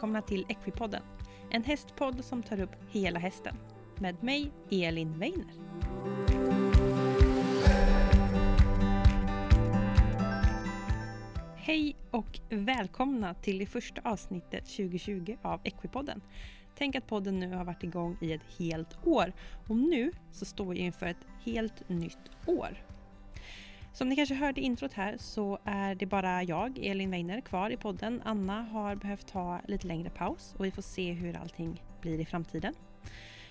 välkomna till Equipodden. En hästpodd som tar upp hela hästen. Med mig, Elin Weiner. Hej och välkomna till det första avsnittet 2020 av Equipodden. Tänk att podden nu har varit igång i ett helt år och nu så står vi inför ett helt nytt år. Som ni kanske hörde i introt här så är det bara jag, Elin Weiner, kvar i podden. Anna har behövt ta lite längre paus och vi får se hur allting blir i framtiden.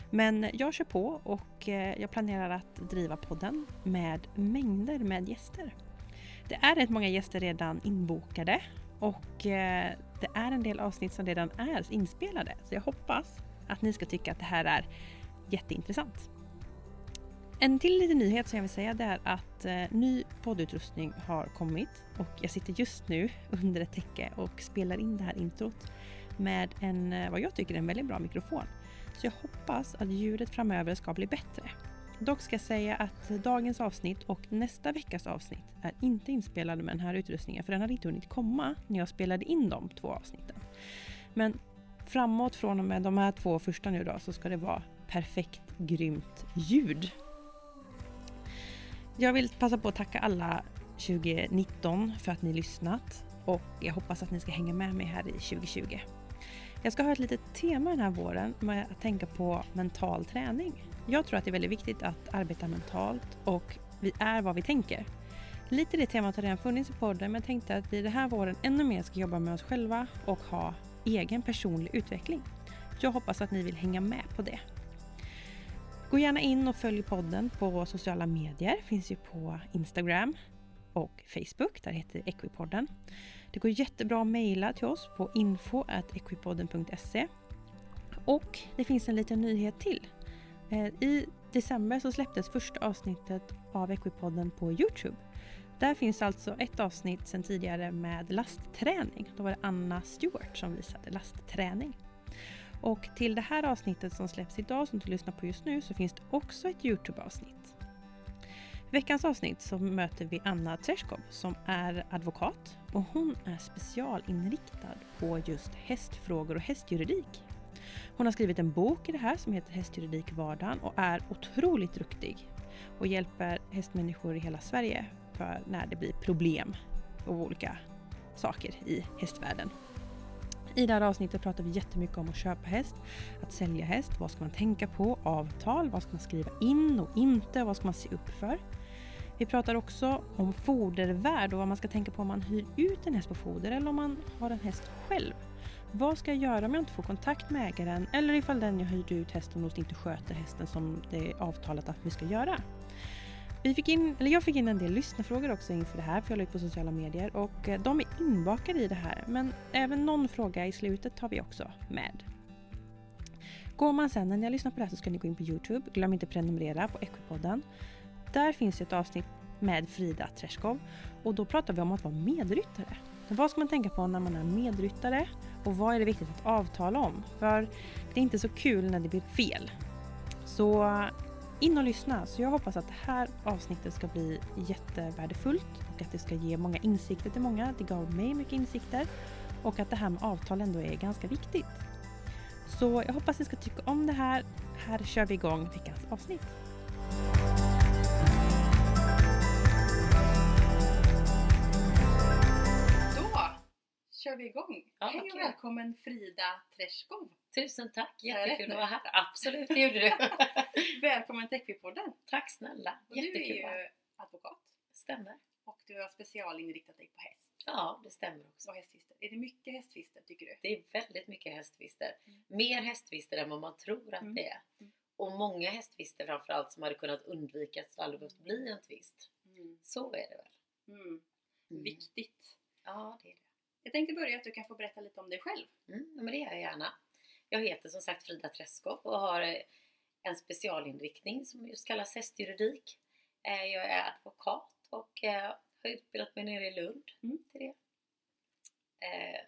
Men jag kör på och eh, jag planerar att driva podden med mängder med gäster. Det är rätt många gäster redan inbokade och eh, det är en del avsnitt som redan är inspelade. Så jag hoppas att ni ska tycka att det här är jätteintressant. En till liten nyhet som jag vill säga det är att eh, ny poddutrustning har kommit och jag sitter just nu under ett täcke och spelar in det här introt med en, eh, vad jag tycker är en väldigt bra mikrofon. Så jag hoppas att ljudet framöver ska bli bättre. Dock ska jag säga att dagens avsnitt och nästa veckas avsnitt är inte inspelade med den här utrustningen för den hade inte hunnit komma när jag spelade in de två avsnitten. Men framåt från och med de här två första nu då så ska det vara perfekt grymt ljud. Jag vill passa på att tacka alla 2019 för att ni lyssnat och jag hoppas att ni ska hänga med mig här i 2020. Jag ska ha ett litet tema den här våren med att tänka på mental träning. Jag tror att det är väldigt viktigt att arbeta mentalt och vi är vad vi tänker. Lite det temat har redan funnits i podden men jag tänkte att vi den här våren ännu mer ska jobba med oss själva och ha egen personlig utveckling. Jag hoppas att ni vill hänga med på det. Gå gärna in och följ podden på sociala medier. Finns ju på Instagram och Facebook. Där heter Equipodden. Det går jättebra att mejla till oss på info.equipodden.se. Och det finns en liten nyhet till. Eh, I december så släpptes första avsnittet av Equipodden på Youtube. Där finns alltså ett avsnitt sedan tidigare med lastträning. Då var det Anna Stewart som visade lastträning. Och till det här avsnittet som släpps idag, som du lyssnar på just nu, så finns det också ett Youtube-avsnitt. I veckans avsnitt så möter vi Anna Treskov som är advokat och hon är specialinriktad på just hästfrågor och hästjuridik. Hon har skrivit en bok i det här som heter Hästjuridik vardagen och är otroligt duktig och hjälper hästmänniskor i hela Sverige för när det blir problem och olika saker i hästvärlden. I det här avsnittet pratar vi jättemycket om att köpa häst, att sälja häst, vad ska man tänka på, avtal, vad ska man skriva in och inte, vad ska man se upp för. Vi pratar också om fodervärd och vad man ska tänka på om man hyr ut en häst på foder eller om man har en häst själv. Vad ska jag göra om jag inte får kontakt med ägaren eller ifall den jag hyrde ut hästen hos inte sköter hästen som det är avtalat att vi ska göra? Vi fick in, eller jag fick in en del lyssnarfrågor också inför det här för jag la ut på sociala medier och eh, de är inbakade i det här men även någon fråga i slutet tar vi också med. Går man sen när ni har lyssnat på det här så ska ni gå in på Youtube. Glöm inte prenumerera på Equipodden. Där finns ett avsnitt med Frida Treskov och då pratar vi om att vara medryttare. Vad ska man tänka på när man är medryttare och vad är det viktigt att avtala om? För det är inte så kul när det blir fel. Så in och lyssna. Så jag hoppas att det här avsnittet ska bli jättevärdefullt och att det ska ge många insikter till många. Det gav mig mycket insikter och att det här med avtal ändå är ganska viktigt. Så jag hoppas ni ska tycka om det här. Här kör vi igång veckans avsnitt. Kör vi igång. Ja, Hej och kul. välkommen Frida Treskov. Tusen tack, jättekul att vara här. Absolut, det gjorde du. Välkommen till Equipodden. tack snälla, Och Du är jättekul ju advokat Stämmer. och du har specialinriktat dig på häst Ja, det stämmer också. och hästtvister. Är det mycket hästtvister tycker du? Det är väldigt mycket hästtvister. Mm. Mer hästtvister än vad man tror att Mm. det är. Mm. Och många hästtvister framförallt som hade kunnat undvikas och aldrig behövt bli en tvist. Så är det väl? Mm. Mm. Viktigt. Ja, det är det. Jag tänkte börja att du kan få berätta lite om dig själv. Mm, men det gör jag gärna. Jag heter som sagt Frida Träskov och har eh, en specialinriktning som just kallas hästjuridik. Eh, Jag är advokat och eh, har utbildat mig nere i Lund Mm. till det.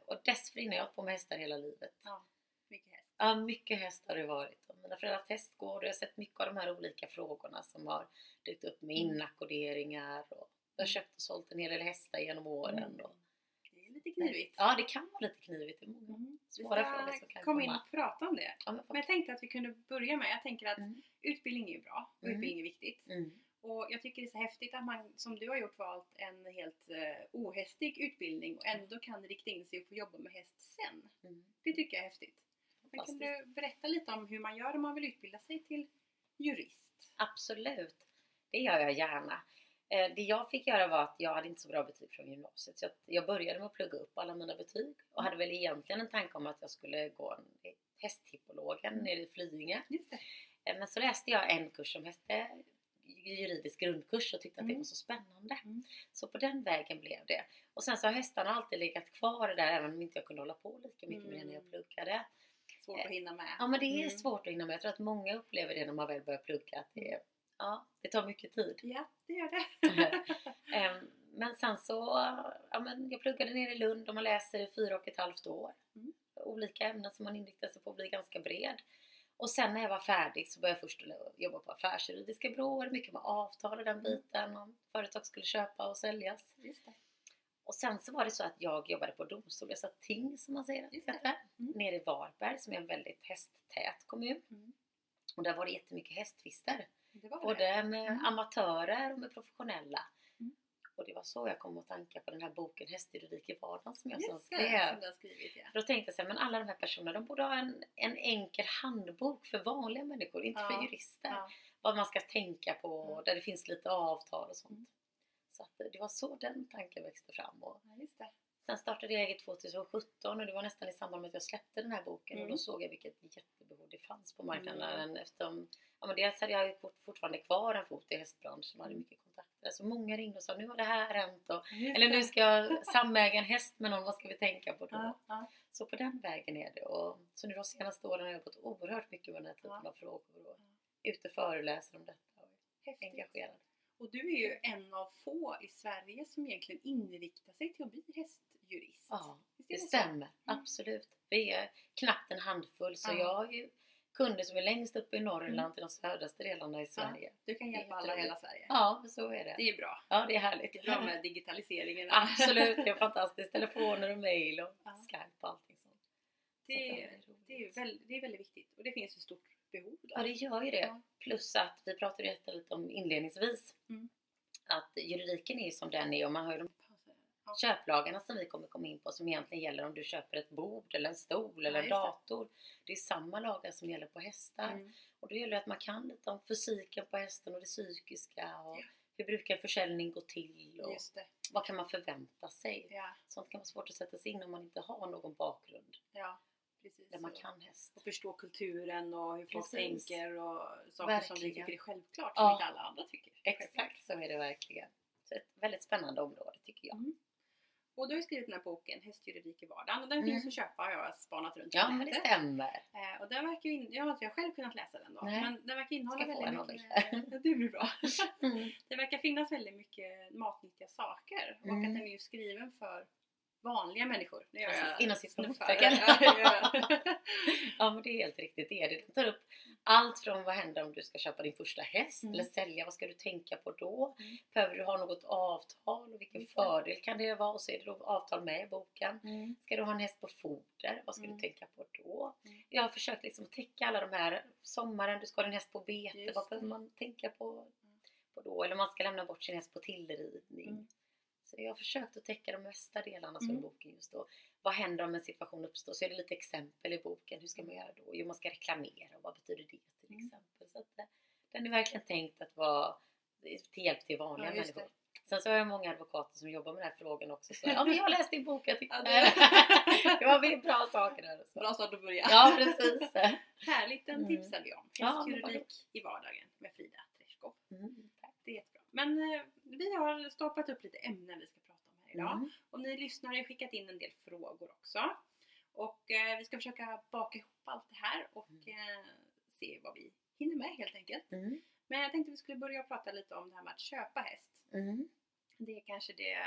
Och dessförinnan har jag på med hästar hela livet. Ja. Mycket häst. Ja, mycket häst har det varit. Och Mina föräldrar har haft hästgård och jag har sett mycket av de här olika frågorna som har dykt upp med Mm. inackorderingar och jag har köpt och sålt en hel del hästar genom åren. Mm. Och, lite knivigt. Ja, det kan vara lite knivigt. Det är många Mm. Svåra frågor som kan komma in och prata om det. Ja, men, Men jag tänkte att vi kunde börja med, jag tänker att Mm. utbildning är ju bra och Mm. utbildning är viktigt. mm. Och jag tycker det är så häftigt att man, som du har gjort, valt en helt eh, ohästig utbildning och ändå kan rikta in sig och få jobba med häst sen. Mm. Det tycker jag är häftigt. Men kan du berätta lite om hur man gör om man vill utbilda sig till jurist? Absolut, det gör jag gärna. Eh, Det jag fick göra var att jag hade inte så bra betyg från gymnasiet så jag- jag började med att plugga upp alla mina betyg och hade väl egentligen en tanke om att jag skulle gå en hästhippologen nere i Flyinge. Eh, Men så läste jag en kurs som hette juridisk grundkurs och tyckte att det Mm. var så spännande. Mm. Så på den vägen blev det. Och sen så har hästarna alltid legat kvar där även om inte jag kunde hålla på lika mycket med det när jag Mm. pluggade. Svårt att hinna med. Ja men det är Mm. svårt att hinna med. Jag tror att många upplever det när man väl börjar plugga att det, ja, det tar mycket tid. Ja, det gör det. Ehm, Men sen så, ja men jag pluggade nere i Lund och man läser i fyra och ett halvt år. Mm. Olika ämnen som man inriktar sig på att bli ganska bred. Och sen när jag var färdig så började jag först jobba på affärsjuridiska byråer, mycket med avtal och den Mm. biten. Om företag skulle köpa och säljas. Och sen så var det så att jag jobbade på domstol, jag satt ting som man säger Just det. heter, Mm. nere i Varberg som är en väldigt hästtät kommun. Mm. Och där var det jättemycket hästtvister. Både med Mm. amatörer och med professionella. Mm. Och det var så jag kom att tanka på den här boken Hästjuridik i vardagen som jag Just skrev. som du har skrivit ja. Då tänkte jag så här, men alla de här personerna de borde ha en, en enkel handbok för vanliga människor, inte Ja, för jurister. Ja. Vad man ska tänka på, Mm. där det finns lite avtal och sånt. Mm. Så att det var så den tanken växte fram. Och ja. Sen startade jag eget 2017 och det var nästan i samband med att jag släppte den här boken och Mm. då såg jag vilket jättebehov det fanns på marknaden eftersom Ja men dels hade jag fortfarande kvar en fot i hästbranschen och hade Mm. mycket kontakter. Så många ringde och sa nu har det här hänt och, eller nu ska jag samäga en häst med någon, vad ska vi tänka på då? Ja, ja. Så på den vägen är det. Och, så nu de senaste åren har jag jobbat oerhört mycket med den här typen av frågor och ute och föreläser om detta och är engagerad. Och du är ju en av få i Sverige som egentligen inriktar sig till att bli hästjurist. Ja, det stämmer. Mm. Absolut. Vi är knappt en handfull så Ja. jag har ju kunder som är längst upp i Norrland Mm. till de södraste delarna i Sverige. Du kan hjälpa alla i hela Sverige. Ja, så är det. Det är bra. Ja, det är härligt. Det är bra med digitaliseringen. Absolut, det är fantastiskt. Telefoner och mail och Ja. Skype och allting sånt. Så Det, är- det, är väldigt, det är väldigt viktigt och det finns ett stort behov. Då. Ja, det gör ju det. Ja. Plus att vi pratade ju lite om inledningsvis Mm. att juridiken är ju som den är och man har ju de Ja. köplagarna som vi kommer komma in på som egentligen gäller om du köper ett bord eller en stol eller en dator. Det är samma lagar som gäller på hästar. Mm. Och då gäller det att man kan lite om fysiken på hästen och det psykiska och hur brukar försäljning gå till och vad kan man förvänta sig? Sånt kan vara svårt att sätta sig in om man inte har någon bakgrund. Precis. där man kan häst. Och förstå kulturen och hur folk tänker och saker som vi Verkligen. tycker är självklart som Ja. inte alla andra tycker. Exakt så är det verkligen. Så ett väldigt spännande område tycker jag. Mm. Och du har ju skrivit den här boken Hästjuridik i vardagen och den Mm. finns att köpa har jag spanat runt Ja det stämmer. Eh, och den verkar ju, in, jag har inte själv kunnat läsa den då, Nej. men den verkar innehålla Ska väldigt mycket, det blir bra. Mm. det verkar finnas väldigt mycket matnyttiga saker och Mm. att den är ju skriven för vanliga människor. Det gör Precis, jag inom citationstecken. Ja. Ja men det är helt riktigt det är det. Den tar upp allt från vad händer om du ska köpa din första häst Mm. eller sälja, vad ska du tänka på då? Mm. Behöver du ha något avtal och vilken det. fördel kan det vara? Och så är det då avtal med i boken. Mm. Ska du ha en häst på foder? Vad ska Mm. du tänka på då? Mm. Jag har försökt liksom täcka alla de här sommaren, du ska ha din häst på bete, Just vad behöver man tänka på, på då? Eller man ska lämna bort sin häst på tillridning. Mm. Jag har försökt att täcka de mesta delarna som Mm. boken just då. Vad händer om en situation uppstår? Så är det lite exempel i boken. Hur ska man göra då? Jo, man ska reklamera. Och vad betyder det till Mm. exempel? Så att, eh, den är verkligen tänkt att vara till hjälp till vanliga Ja, människor. Sen så har jag många advokater som jobbar med den här frågan också. Så, ja, men jag läste din bok. Jag tyckte Ja, det, det- var bra saker där. Så. Bra start att börja. Ja, precis. Härligt, den Mm. tipsar vi om. Ja, Hästjuridik i vardagen med Frida Treschkow. Mm. Det är jättebra. Men eh, vi har stoppat upp lite ämnen vi ska prata om här idag. Mm. Och ni lyssnare har skickat in en del frågor också. Och eh, vi ska försöka baka ihop allt det här och eh, se vad vi hinner med helt enkelt. Mm. Men jag tänkte vi skulle börja prata lite om det här med att köpa häst. Mm. Det är kanske det,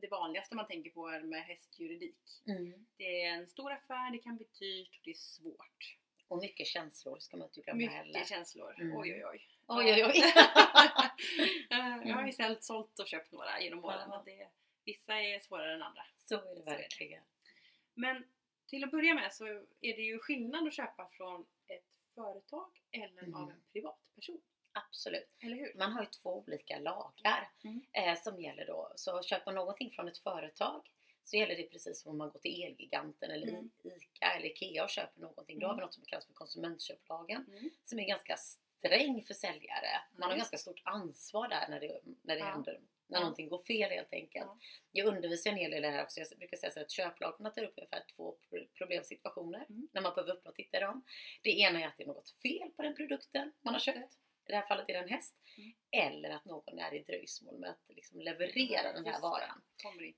det vanligaste man tänker på med hästjuridik. Mm. Det är en stor affär, det kan bli dyrt och det är svårt. Och mycket känslor ska man inte glömma heller. Mycket känslor. Mm. Oj oj oj. Oj, oj, oj. Jag har ju sålt, sålt och köpt några genom åren Ja. det, Vissa är svårare än andra. Så är det verkligen. Men till att börja med så är det ju skillnad att köpa från ett företag eller Mm. av en privatperson. Absolut. Eller hur? Man har ju två olika lagar Mm. eh, som gäller då. Så köper man någonting från ett företag så gäller det precis som om man går till Elgiganten eller Mm. ICA eller IKEA och köper någonting. Då har vi Mm. något som kallas för konsumentköplagen Mm. som är ganska sträng för säljare. Man har Mm. ganska stort ansvar där när det, när det Ja. händer, när Ja. någonting går fel helt enkelt. Ja. Jag undervisar en hel del här också. Jag brukar säga så att köplagarna tar upp ungefär två pro- problemsituationer Mm. när man behöver uppnå och titta i dem. Det ena är att det är något fel på den produkten man har köpt. I det här fallet är det en häst. Mm. Eller att någon är i dröjsmål med att liksom leverera den här varan. Mm.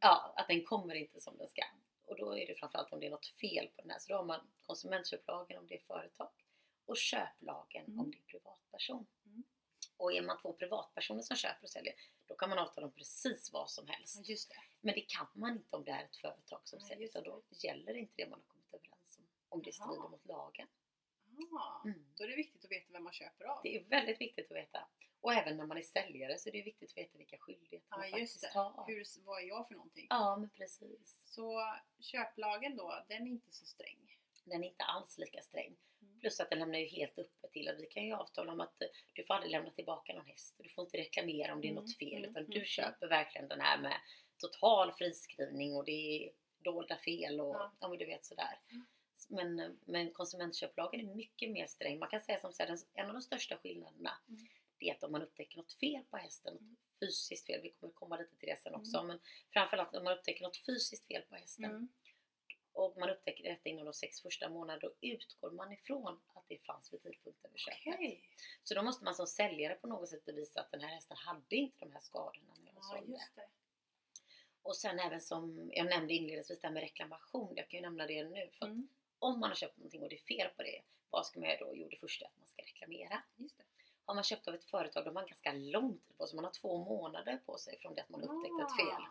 Ja, att den kommer inte som den ska. Och då är det framförallt om det är något fel på den här. Så då har man konsumentköplagen om det är företag och köplagen Mm. om det är privatperson. Mm. Och är man två privatpersoner som köper och säljer, då kan man avtala om precis vad som Ja, helst. just det. Men det kan man inte om det är ett företag som Nej, säljer, utan då gäller inte det man har kommit överens om. Om det strider mot lagen. Ah, Mm. Då är det viktigt att veta vem man köper av. Det är väldigt viktigt att veta. Och även när man är säljare så är det viktigt att veta vilka skyldigheter Ja, man just faktiskt det. har. Hur, vad är jag för någonting? Ja, men precis. Så köplagen då, den är inte så sträng. Den är inte alls lika sträng. Mm. Plus att den lämnar ju helt öppet till att vi kan ju avtala om att eh, du får aldrig lämna tillbaka någon häst. Du får inte reklamera om det är Mm, något fel. mm, Utan mm, du köper verkligen den här med total friskrivning och det är dolda fel och Ja. men du vet sådär. Mm. Men, eh, men konsumentköplagen är mycket mer sträng. Man kan säga som så här, en av de största skillnaderna Mm. det är att om man upptäcker något fel på hästen, Mm. fysiskt fel, vi kommer komma lite till det sen också, Mm. men framförallt om man upptäcker något fysiskt fel på hästen Mm. Och man upptäcker detta inom de sex första månaderna, då utgår man ifrån att det fanns vid tidpunkten vid köpet. Okej. Så då måste man som säljare på något sätt bevisa att den här hästen hade inte de här skadorna när jag Ja, sålde. just det. Och sen även som jag nämnde inledningsvis det här med reklamation, jag kan ju nämna det nu. För Mm. om man har köpt någonting och det är fel på det, vad ska man göra då? Jo, det första är att man ska reklamera. Just det. Har man köpt av ett företag, då har man ganska lång tid på sig. Man har två månader på sig från det att man upptäckte ett fel.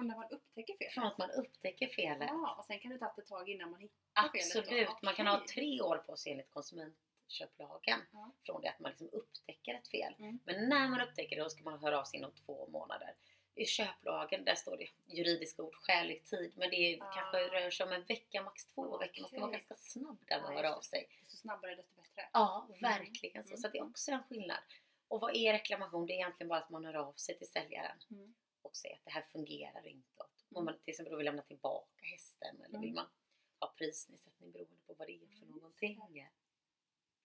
Från när man upptäcker fel? Från att man upptäcker felet. Ah, och sen kan det ta ett tag innan man hittar felet då? Absolut, man kan ha tre år på sig enligt konsumentköplagen Ja. från det att man liksom upptäcker ett fel. Mm. Men när man upptäcker det, då ska man höra av sig inom två månader. I köplagen, där står det juridiska ord skälig tid, men det är, Ah. kanske rör sig om en vecka, max två veckor. Man ska vara ganska snabb där man Ja, hör av sig. Desto snabbare desto bättre. Ja, Mm. verkligen så. Mm. Så det är också en skillnad. Och vad är reklamation? Det är egentligen bara att man hör av sig till säljaren Mm. Och säger att det här fungerar inte. Om Mm. man till exempel vill lämna tillbaka hästen eller Mm. vill man ha prisnedsättning beroende på vad det är för Mm, någonting.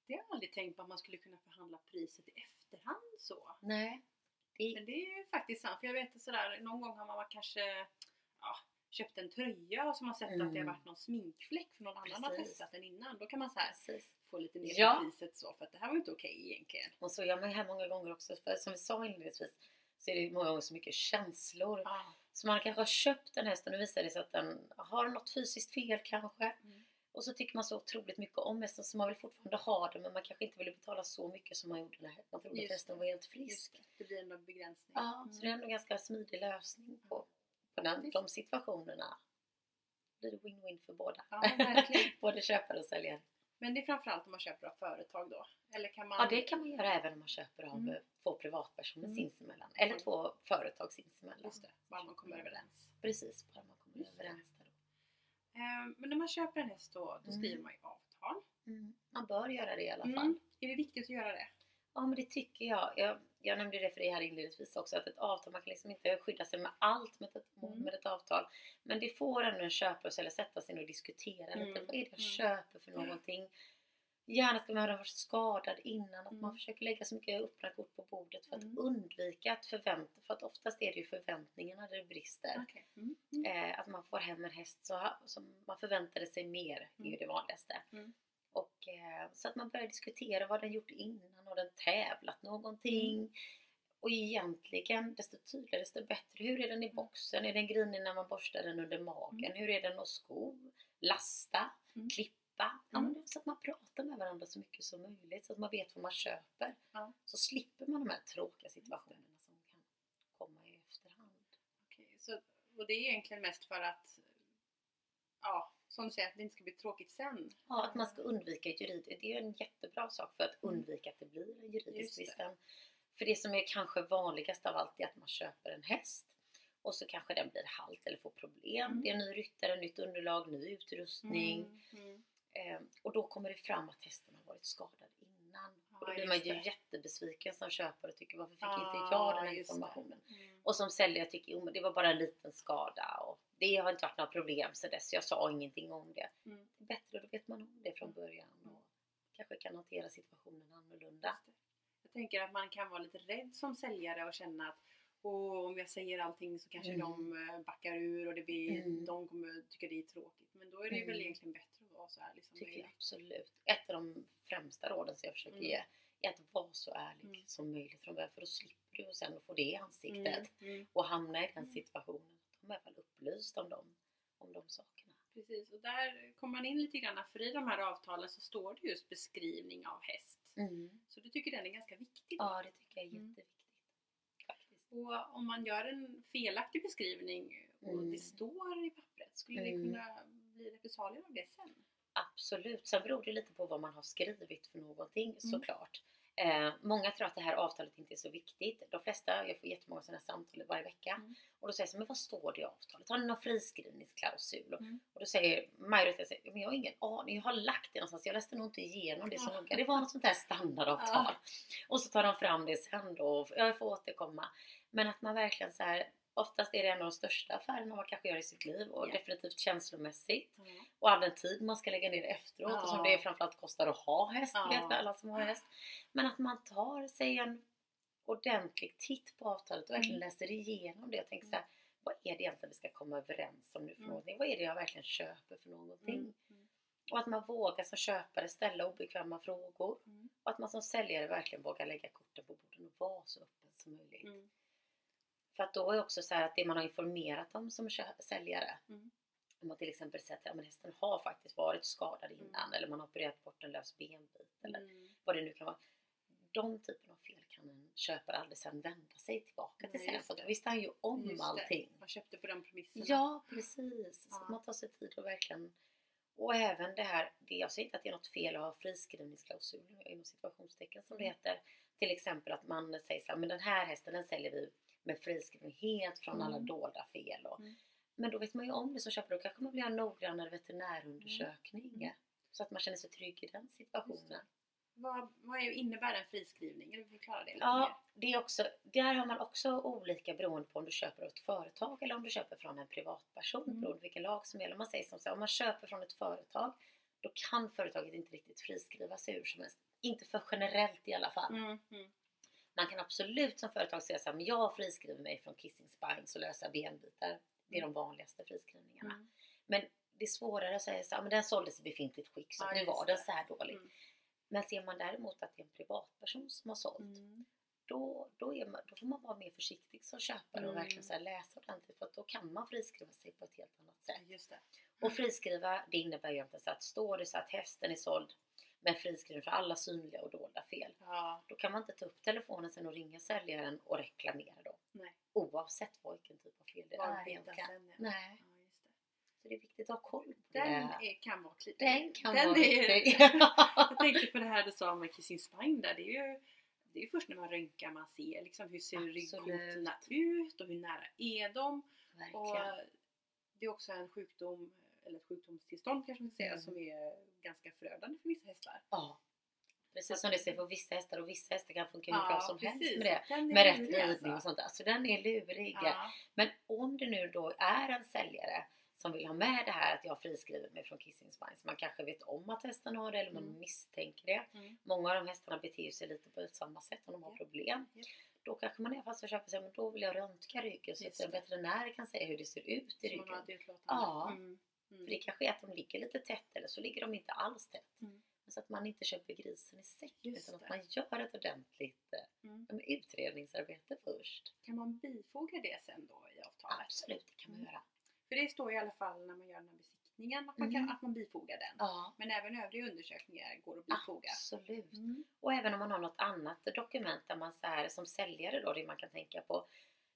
Det har jag aldrig tänkt på att man skulle kunna förhandla priset i efterhand så. Nej, det, Men det är ju faktiskt sant. För jag vet att sådär, någon gång har man kanske ja, köpt en tröja och så har man sett att det har Mm. varit någon sminkfläck för någon annan har Precis. testat den innan. Då kan man så här precis. få lite ner Ja. priset så för att det här var inte okej egentligen. Och så gör man ju här många gånger också. För som vi sa inledningsvis så är det många gånger så mycket känslor. Ah. Så man kanske har köpt en häst och visar det sig att den har något fysiskt fel kanske. Mm. Och så tycker man så otroligt mycket om hästen så man vill fortfarande ha den men man kanske inte vill betala så mycket som man gjorde när man trodde Just att hästen det. var helt frisk. det, det blir ändå begränsning. Ja, Mm. så det är ändå en ganska smidig lösning på, på den, de situationerna. Då blir det win-win för båda. Ja. Både köpare och säljare. Men det är framförallt om man köper av företag då? Eller kan man... Ja, det kan man göra även om man köper av Mm. två privatpersoner Mm. sinsemellan. Eller Mm. två företag sinsemellan. Just det, bara man kommer överens. Precis, bara man kommer Just överens där. Eh, Men när man köper en häst då, då Mm. skriver man ju avtal. Mm. Man bör göra det i alla fall. Mm. Är det viktigt att göra det? Ja men det tycker jag. jag. Jag nämnde det för dig här inledningsvis också att ett avtal, man kan liksom inte skydda sig med allt med ett, Mm. med ett avtal. Men det får ändå en köpare säljare sätta sig och diskutera lite. Mm. Vad är det jag Mm. köper för någonting? Gärna ska man ha varit skadad innan. Att Mm. man försöker lägga så mycket öppna kort på bordet för att Mm. undvika att förvänta. För att oftast är det ju förväntningarna där det brister. Mm. Mm. Eh, att man får hem en häst så, som man förväntade sig mer är ju Mm. det vanligaste. Mm. Och, eh, så att man börjar diskutera vad den gjort innan. Har den tävlat någonting? Mm. Och egentligen, desto tydligare desto bättre. Hur är den i boxen? Är den grinig när man borstar den under magen? Hur är den att sko? Lasta? Mm. Klippa? Ja, Mm. men så att man pratar med varandra så mycket som möjligt. Så att man vet vad man köper. Ja. Så slipper man de här tråkiga situationerna som kan komma i efterhand. Okej, så, och det är egentligen mest för att, ja, som du säger, att det inte ska bli tråkigt sen. Ja, att man ska undvika jurid. Det är ju en jättebra sak för att undvika att det blir en juridisk det. tvist. För det som är kanske vanligast av allt är att man köper en häst och så kanske den blir halt eller får problem. Mm. Det är en ny ryttare, nytt underlag, ny utrustning. Mm, mm. Eh, och då kommer det fram att hästen har varit skadad innan. Och då blir man ju jättebesviken som köpare och tycker varför fick inte jag den här informationen? Mm. Och som säljare tycker jo men det var bara en liten skada och det har inte varit några problem så dess så jag sa ingenting om det. Mm. Det är bättre, då vet man om det från början och kanske kan hantera situationen annorlunda. Jag tänker att man kan vara lite rädd som säljare och känna att Åh, om jag säger allting så kanske Mm. de eh, backar ur och det blir, Mm. de kommer tycka det är tråkigt. Men då är det ju väl Mm. egentligen bättre vara så ärlig som möjligt. absolut. Ett av de främsta råden som jag försöker Mm. ge är att vara så ärlig Mm. som möjligt från början för då slipper du sen få det i ansiktet Mm. Mm. och hamna i den Mm. situationen. De är i alla fall upplyst om dem, om de sakerna. Precis, och där kommer man in lite grann för i de här avtalen så står det just beskrivning av häst. Så du tycker den är ganska viktig? då? Ja, det tycker jag är Mm. jätteviktigt. Och om man gör en felaktig beskrivning och Mm. det står i pappret, skulle det Mm. kunna bli repressalier av det sen? Absolut. Sen beror det lite på vad man har skrivit för någonting Mm. såklart. Eh, många tror att det här avtalet inte är så viktigt. De flesta, jag får jättemånga sådana samtal varje vecka. Mm. Och då säger jag så, men vad står det i avtalet? Har ni någon friskrivningsklausul? Mm. Och då säger majoriteten, säger, men jag har ingen aning, jag har lagt det någonstans, jag läste nog inte igenom det så Ja. noga. Det var något sånt här standardavtal. Och så tar de fram det sen då, och jag får återkomma. Men att man verkligen så här, oftast är det en av de största affärerna man kanske gör i sitt liv och Ja. definitivt känslomässigt. Ja. Och all den tid man ska lägga ner efteråt Ja. och som det framförallt kostar att ha häst, Ja. vet alla som har häst. Men att man tar sig en ordentlig titt på avtalet och verkligen Mm. läser igenom det och tänker så här, vad är det egentligen vi ska komma överens om nu för Mm. någonting? Vad är det jag verkligen köper för någonting? Mm. Mm. Och att man vågar som köpare ställa obekväma frågor. Mm. Och att man som säljare verkligen vågar lägga korten på bordet och vara så öppen som möjligt. Mm. För att då är också så här att det man har informerat om som säljare Mm. om man till exempel säger att ja, men hästen har faktiskt varit skadad Mm. innan eller man har opererat bort en lös benbit eller Mm. vad det nu kan vara. De typen av fel kan en köpare aldrig sedan vända sig tillbaka till sen för det. då visste han ju om Just det. allting. Man köpte på de premisserna. Ja, precis. Så Ja. man tar sig tid och verkligen och även det här, det jag säger inte att det är något fel att ha friskrivningsklausuler inom situationstecken som det Mm. heter. Till exempel att man säger så här, men den här hästen den säljer vi med friskrivning helt från alla Mm. dolda fel. Och, Mm. Men då vet man ju om det som köpare, då kanske man vill ha en noggrannare veterinärundersökning. Mm. Så att man känner sig trygg i den situationen. Vad, vad är, innebär en friskrivning? Eller förklara det lite Ja, det är också, där har man också olika beroende på om du köper av ett företag eller om du köper från en privatperson Mm. beroende på vilken lag som gäller. Man säger som så om man köper från ett företag då kan företaget inte riktigt friskriva sig hur som helst. Inte för generellt i alla fall. mer. Mm. Mm. Man kan absolut som företag säga så här, men jag friskriver mig från kissing spines och lösa benbitar. Det är de vanligaste friskrivningarna. Mm. Men det är svårare att säga så här, men den såldes i befintligt skick så Ja, nu var den så här dålig. Mm. Men ser man däremot att det är en privatperson som har sålt Mm. då, då, är man, då får man vara mer försiktig som köpare och Mm. verkligen så här läsa ordentligt för att då kan man friskriva sig på ett helt annat sätt. Just det. Och friskriva det innebär ju egentligen så att står det så att hästen är såld med friskrivning för alla synliga och dolda fel Ja. då kan man inte ta upp telefonen sen och ringa säljaren och reklamera då. Nej. Oavsett vilken typ av fel det är egentligen. sen, ja. Nej, Ja, just det. så det är viktigt att ha koll på Den det. är, kan vara klippt. Den kan Den vara är-. Jag tänkte på det här du sa med kissing spine där. Det är ju det är först när man röntgar man ser liksom hur ser ryggkotorna ut och hur nära är de. Och Verkligen. det är också en sjukdom, eller ett sjukdomstillstånd kanske man ska säga, Mm. som är ganska förödande för vissa hästar. Ja. Precis som det ser på vissa hästar och vissa hästar kan funka hur bra som helst precis. med det. Med rätt ridning och sånt där. Så den är lurig. Ja. Men om det nu då är en säljare som vill ha med det här att jag friskriver mig från kissing spines. Man kanske vet om att hästen har det eller man Mm. misstänker det. Mm. Många av de hästarna beter sig lite på samma sätt om de har problem. Ja. Då kanske man i alla fall ska köpa sig, men då vill jag röntga ryggen så att en veterinär kan säga hur det ser ut i ryggen. Ja. Mm. För Mm. det kanske är att de ligger lite tätt eller så ligger de inte alls tätt. Mm. Så att man inte köper grisen i säck Just utan att det. man gör ett ordentligt eh, Mm. utredningsarbete först. Kan man bifoga det sen då i avtalet? Absolut, det kan man Mm. göra. För det står i alla fall när man gör den här besiktningen att man, kan, Mm. att man bifogar den. Ja, Men även övriga undersökningar går att bifoga. absolut. Mm. Och även om man har något annat dokument där man så här, som säljare då, det man kan tänka på.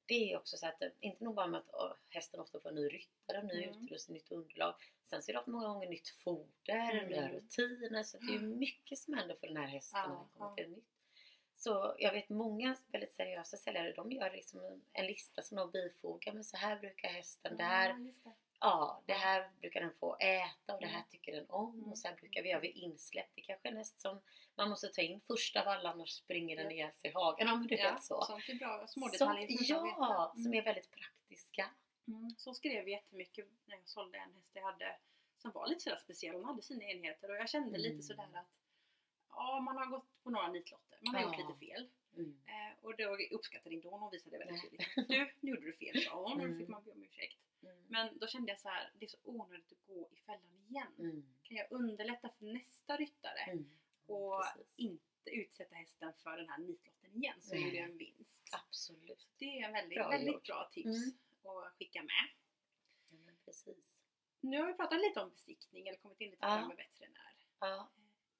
Det är också så att, eh, inte nog bara med att åh, hästen ofta får en ny ryttare, ny Mm. utrustning, nytt underlag. Sen så är det många gånger nytt foder, Mm. nya rutiner. Så det är ju mycket som händer för den här hästen när den kommer till nytt. Så jag vet många väldigt seriösa säljare, de gör liksom en- lista som de bifogar. Men så här brukar hästen, det här, det. ja, det här brukar den få äta och det här Mm. tycker den om. Mm. Och här brukar vi göra vid insläpp. Det kanske är en häst som man måste ta in första av alla annars springer den ihjäl sig i hagen. Ja, men du Ja, vet så. sånt är bra. Små Som- ja, vet. som Mm. är väldigt praktiska. Mm. Så skrev vi jättemycket när jag sålde en häst jag hade som var lite sådär speciell. Hon hade sina enheter och jag kände Mm. lite sådär att ja, man har gått på några nitlotter. Man har Ja. gjort lite fel. Mm. Eh, och då uppskattade inte hon. Hon visade väldigt Nej. tydligt. Du, nu gjorde du fel sa hon och då Mm. fick man be om ursäkt. Mm. Men då kände jag så här, det är så onödigt att gå i fällan igen. Mm. Kan jag underlätta för nästa ryttare Mm. Och Precis. inte utsätta hästen för den här nitlotten igen så är det en vinst. Absolut. Det är en väldigt, Bra väldigt bra tips Mm. att skicka med. Precis. Nu har vi pratat lite om besiktning eller kommit in lite på Ja. det med veterinär. Ja.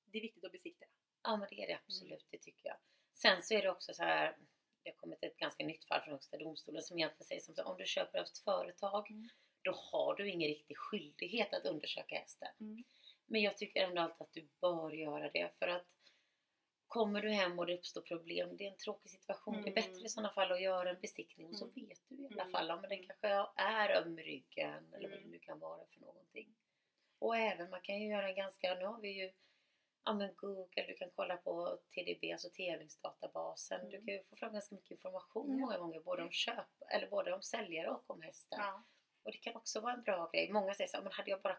Det är viktigt att besikta. ja, men det är det Mm. absolut. Det tycker jag. Sen så är det också så här. Det har kommit ett ganska nytt fall från Högsta domstolen som egentligen säger som så om du köper av ett företag Mm. då har du ingen riktig skyldighet att undersöka hästen. Mm. Men jag tycker ändå alltid att du bör göra det för att kommer du hem och det uppstår problem, det är en tråkig situation. Det är Mm. bättre i sådana fall att göra en besiktning och så Mm. vet du i alla Mm. fall om den kanske är öm i ryggen eller vad Mm. det nu kan vara för någonting. Och även man kan ju göra en ganska, nu har vi ju ja men Google, du kan kolla på TDB, alltså tävlingsdatabasen. Du Mm. kan ju få fram ganska mycket information Ja. många gånger, både om köp, eller både om säljare och om hästen. Ja. Och det kan också vara en bra grej. Många säger så men hade jag bara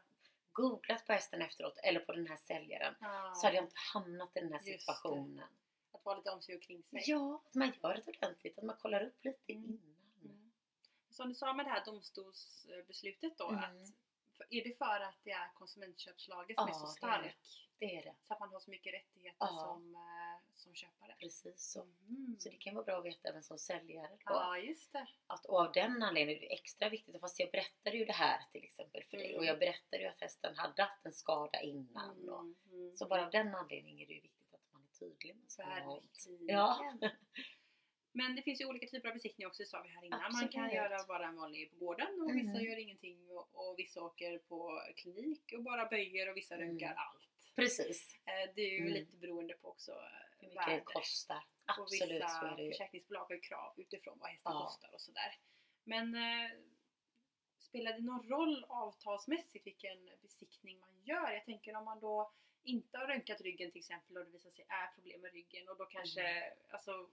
googlat på hästen efteråt eller på den här säljaren Ja. så hade jag inte hamnat i den här situationen. Att vara lite om sig och kring sig. Ja, att man gör det ordentligt, att man kollar upp lite Mm. innan. Mm. Som du sa med det här domstolsbeslutet då, Mm. att är det för att det är konsumentköpslagen som Ja, är så det är stark? Det är det, Så att man har så mycket rättigheter Ja. som, eh, som köpare? precis så. Mm. Så det kan vara bra att veta även som säljare då. Ja, just det. Att, och av den anledningen är det extra viktigt, fast jag berättade ju det här till exempel för dig Mm. och jag berättade ju att hästen hade haft en skada innan. Och, Mm, mm. så bara av den anledningen är det ju viktigt att man är tydlig med sånt. Ja. Men det finns ju olika typer av besiktning också, sa vi här innan. Man kan Absolut. göra bara en vanlig på gården och vissa Mm. gör ingenting och, och vissa åker på klinik och bara böjer och vissa Mm. röntgar allt. Precis, Eh, Det är ju Mm. lite beroende på också eh, hur mycket det kostar. Och Absolut vissa det ju. försäkringsbolag har ju krav utifrån vad hästen Ja. kostar och sådär. Men eh, spelar det någon roll avtalsmässigt vilken besiktning man gör? Jag tänker om man då inte har röntgat ryggen till exempel och det visar sig är problem med ryggen och då kanske, Mm. alltså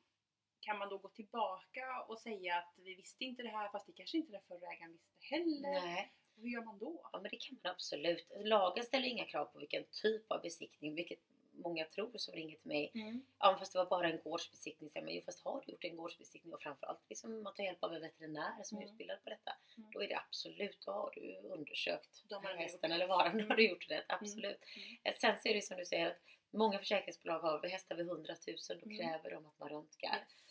kan man då gå tillbaka och säga att vi visste inte det här fast det kanske inte den förra ägaren visste heller? Nej, Och hur gör man då? ja, men det kan man absolut. Lagen ställer inga krav på vilken typ av besiktning, vilket många tror som ringer till mig. Ja, men fast det var bara en gårdsbesiktning. Säger man, jo, fast har du gjort en gårdsbesiktning och framförallt liksom, man tar hjälp av en veterinär som är Mm. utbildad på detta. Mm. Då är det absolut, då har du undersökt De har hästen eller varan. Då har du Mm. gjort rätt, absolut. Mm. Eh, Sen så är det som du säger att många försäkringsbolag har hästar vid 100 000, då Mm. kräver de att man röntgar. Yes.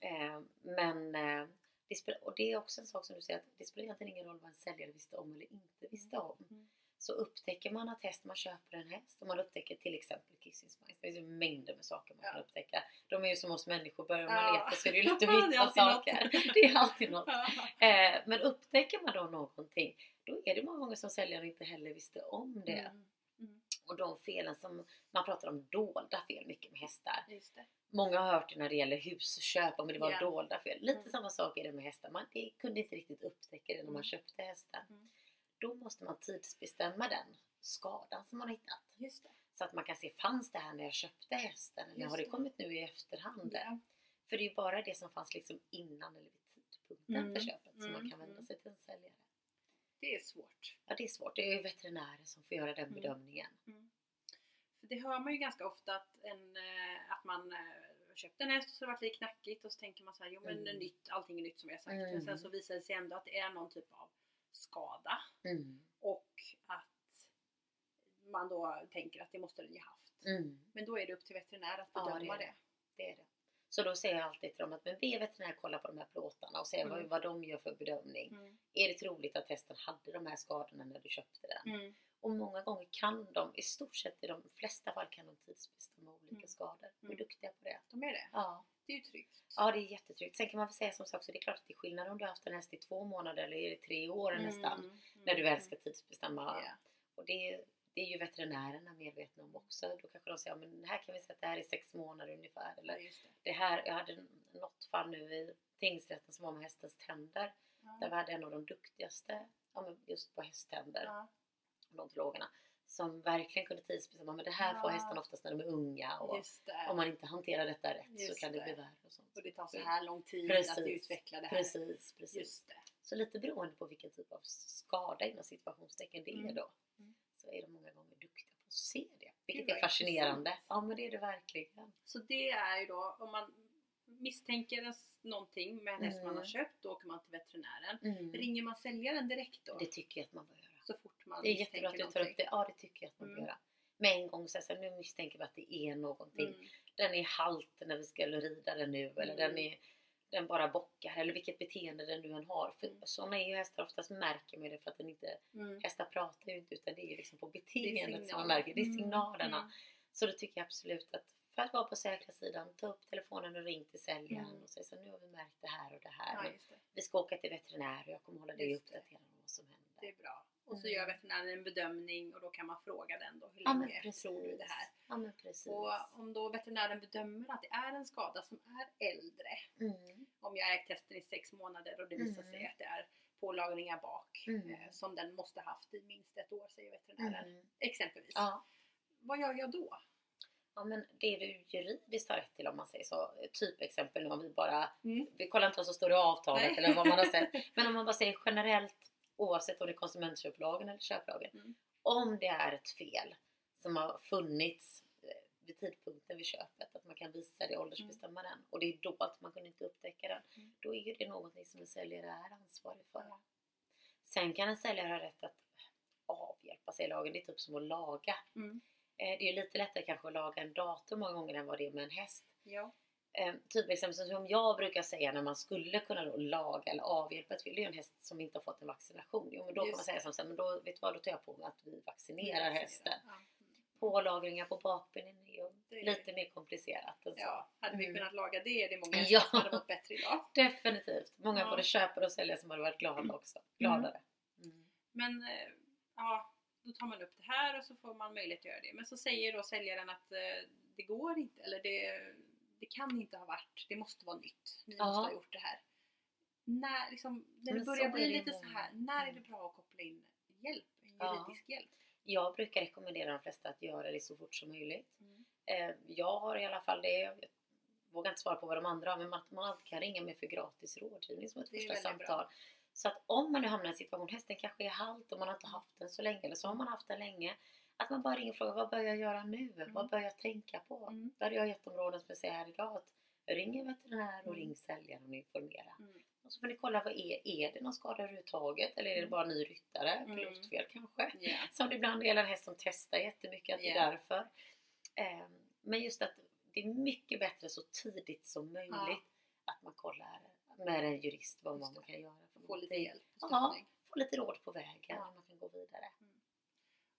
Eh, men eh, det spelar, och det är också en sak som du säger att det spelar egentligen ingen roll vad en säljare visste om eller inte visste om. Mm. Så upptäcker man att häst, man köper en häst och man upptäcker till exempel kissing spines. Det finns ju mängder med saker man Ja. kan upptäcka. De är ju som oss människor, börjar man Ja. leta så är det ju vissa alltid något. saker. Det är alltid något. Eh, men upptäcker man då någonting, då är det många gånger som säljaren inte heller visste om det. Mm. Och de felen som, man pratar om dolda fel mycket med hästar. Många har hört det när det gäller husköp, men det var Ja. dolda fel. Lite Mm. samma sak är det med hästar. Man det kunde inte riktigt upptäcka det när man Mm. köpte hästen. Mm. Då måste man tidsbestämma den skadan som man har hittat. Så att man kan se, fanns det här när jag köpte hästen? Eller har det kommit nu i efterhand? Ja. För det är ju bara det som fanns liksom innan eller vid tidpunkten Mm. för köpet som man kan vända Mm. sig till en säljare. Det är svårt. Ja, det är svårt. Det är ju veterinärer som får göra den Mm. bedömningen. För det hör man ju ganska ofta att, en, eh, att man eh, köpt en häst och så har det varit lite knackigt och så tänker man så här, jo men Mm. nytt, allting är nytt som jag sagt. Mm. Men sen så visar det sig ändå att det är någon typ av skada Mm. och att man då tänker att det måste den ju haft. Mm. Men då är det upp till veterinär att Ja, det bedöma är det. Det är det. Så då säger jag alltid till dem att men be veterinär kolla på de här plåtarna och se Mm. vad, vad de gör för bedömning. Mm. Är det troligt att hästen hade de här skadorna när du köpte den? Mm. Och många gånger kan de, i stort sett i de flesta fall kan de tidsbestämma olika Mm. skador. De är Mm. duktiga på det. De är det. Ja. Det är ju tryggt. ja, det är jättetryggt. Sen kan man väl säga som sagt så det är klart att det är skillnad om du har haft en häst i två månader eller är det tre år nästan. Mm. När du väl ska tidsbestämma. Ja. Och det, det är ju veterinärerna medvetna om också. Då kanske de säger, ja, men här kan vi säga att det här är sex månader ungefär. Ja, Eller det. det här, jag hade något fall nu i tingsrätten som var med hästens tänder. Där Ja. vi hade en av de duktigaste ja, just på hästtänder, Ja, odontologerna, som verkligen kunde tidsbestämma. Men det här får Ja. hästarna oftast när de är unga och om man inte hanterar detta rätt så Just kan det det. bli värre. Och sånt. Och det tar så här lång tid Precis. att utveckla det här. Precis, precis. Just det. Så lite beroende på vilken typ av skada inom situationstecken det är Mm. då. Mm. Så är de många gånger duktiga på att se det. Vilket Gud, är fascinerande. intressant. Ja men det är det verkligen. Så det är ju då om man misstänker någonting med en häst man har Mm. köpt, då åker man till veterinären. Mm. Ringer man säljaren direkt då? Det tycker jag att man bör göra. Så fort man Det är misstänker jättebra att du tar någonting? upp det. Ja det tycker jag att man bör Mm. göra. Med en gång säga nu misstänker vi att det är någonting. Mm. Den är halt när vi ska rida den nu eller Mm. den är den bara bockar eller vilket beteende den nu än har. För Mm. sådana är ju hästar oftast märker med det för att den inte, Mm. hästar pratar ju inte utan det är ju liksom på beteendet som man märker. Det är Mm. signalerna. Mm. Så då tycker jag absolut att för att vara på säkra sidan, ta upp telefonen och ring till säljaren Mm. och säga så nu har vi märkt det här och det här. Ja, det. vi ska åka till veterinär och jag kommer hålla dig uppdaterad om vad som händer. det är bra. Och så Mm. gör veterinären en bedömning och då kan man fråga den då. Hur Ja länge precis. tror du det här? Ja men. Och om då veterinären bedömer att det är en skada som är äldre. Mm. Om jag ägt hästen i sex månader och det visar Mm. sig att det är pålagringar bak Mm. eh, som den måste haft i minst ett år säger veterinären. Mm. Exempelvis. Ja. Vad gör jag då? ja men det du juridiskt har rätt till om man säger så. Typexempel nu om vi bara Mm. Vi kollar inte vad som står i avtalet Nej. eller vad man har sett. Men om man bara säger generellt oavsett om det är konsumentköplagen eller köplagen. Mm. Om det är ett fel som har funnits eh, vid tidpunkten vid köpet, att man kan visa det, åldersbestämma den och det är dolt, man kunde inte upptäcka den. Mm. Då är ju det någonting som en säljare är ansvarig för. Ja. Sen kan en säljare ha rätt att avhjälpa sig i lagen. Det är typ som att laga. Mm. Eh, Det är ju lite lättare kanske att laga en dator många gånger än vad det är med en häst. Ja. Eh, typexempel som jag brukar säga när man skulle kunna då laga eller avhjälpa ett fel, det är ju en häst som inte har fått en vaccination. Jo, men då kan Just man säga som så här, men då, vet du vad, då tar jag på mig att vi vaccinerar hästen. Ja. Mm. Pålagringar på bakbenen är ju Det är- lite mer komplicerat. Ja, hade vi Mm. kunnat laga det är det många Ja. som hade mått bättre idag. Definitivt. Många Ja. både köpare och säljare som hade varit glada också. Gladare. Mm. Men eh, ja, då tar man upp det här och så får man möjlighet att göra det. Men så säger då säljaren att eh, det går inte, eller det, det kan inte ha varit, det måste vara nytt. Ni Ja. måste ha gjort det här. När, liksom, när det börjar bli lite så här, när är det Mm. bra att koppla in hjälp? En Ja. juridisk hjälp? Jag brukar rekommendera de flesta att göra det så fort som möjligt. Mm. Eh, Jag har i alla fall det. Jag vågar inte svara på vad de andra har, men att man alltid kan ringa mig för gratis rådgivning som ett första samtal. bra. Så att om man nu hamnar i en situation, hästen kanske är halt och man har inte haft den så länge, eller så har man haft den länge. Att man bara ringer och frågar, vad bör jag göra nu? Vad bör jag tänka på? Mm. Där har jag gett områden som jag säger här idag. Att ring en veterinär och Mm. ring säljaren och informera. Mm. Och så får ni kolla, vad är, är det någon skada överhuvudtaget? Eller är det Mm. bara ny ryttare? Mm. Pilotfel kanske? Ja. Som det ibland är en häst som testar jättemycket, att det är därför. Ehm, Men just att det är mycket bättre så tidigt som möjligt Ja. att man kollar med en jurist vad man kan göra. Få lite hjälp Ja, få lite råd på vägen Ja. man kan gå vidare.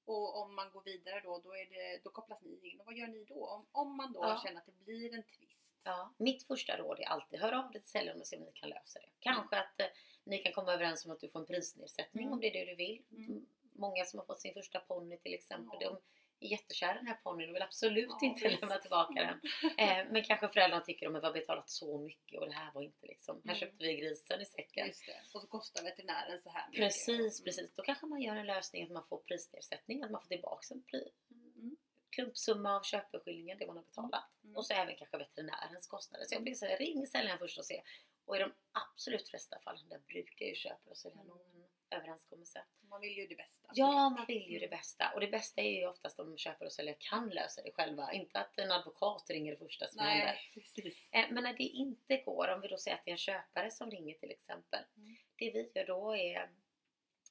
Och om man går vidare då, då, det, då kopplas ni in. Och vad gör ni då? Om, om man då Ja. känner att det blir en tvist. Ja, mitt första råd är alltid hör av dig till säljaren och se om ni kan lösa det. Kanske att eh, ni kan komma överens om att du får en prisnedsättning Mm. om det är det du vill. Mm. Många som har fått sin första ponny till exempel, de är jättekära i den här ponnyn och vill absolut Ja, inte visst. lämna tillbaka den. Eh, men kanske föräldrarna tycker att vi har betalat så mycket och det här var inte liksom, här Mm. köpte vi grisen i säcken. Och så kostar veterinären så här mycket. Precis, Mm. precis. Då kanske man gör en lösning att man får prisnedsättning, att man får tillbaka en pri- Mm. klumpsumma av köpeskillingen, det man har betalat. Mm. Och så även kanske veterinärens kostnader. Så jag blir så här, ring säljaren först och se. Och i de absolut flesta fallen där brukar ju köpare och säljare Mm. Överenskommelse. Man vill ju det bästa. Ja, man vill ju det Mm. bästa. Och det bästa är ju oftast om köpare och säljare kan lösa det själva. Inte att en advokat ringer det första som händer. Nej, precis. Eh, Men när det inte går, om vi då säger att det är en köpare som ringer till exempel. Mm. Det vi gör då är,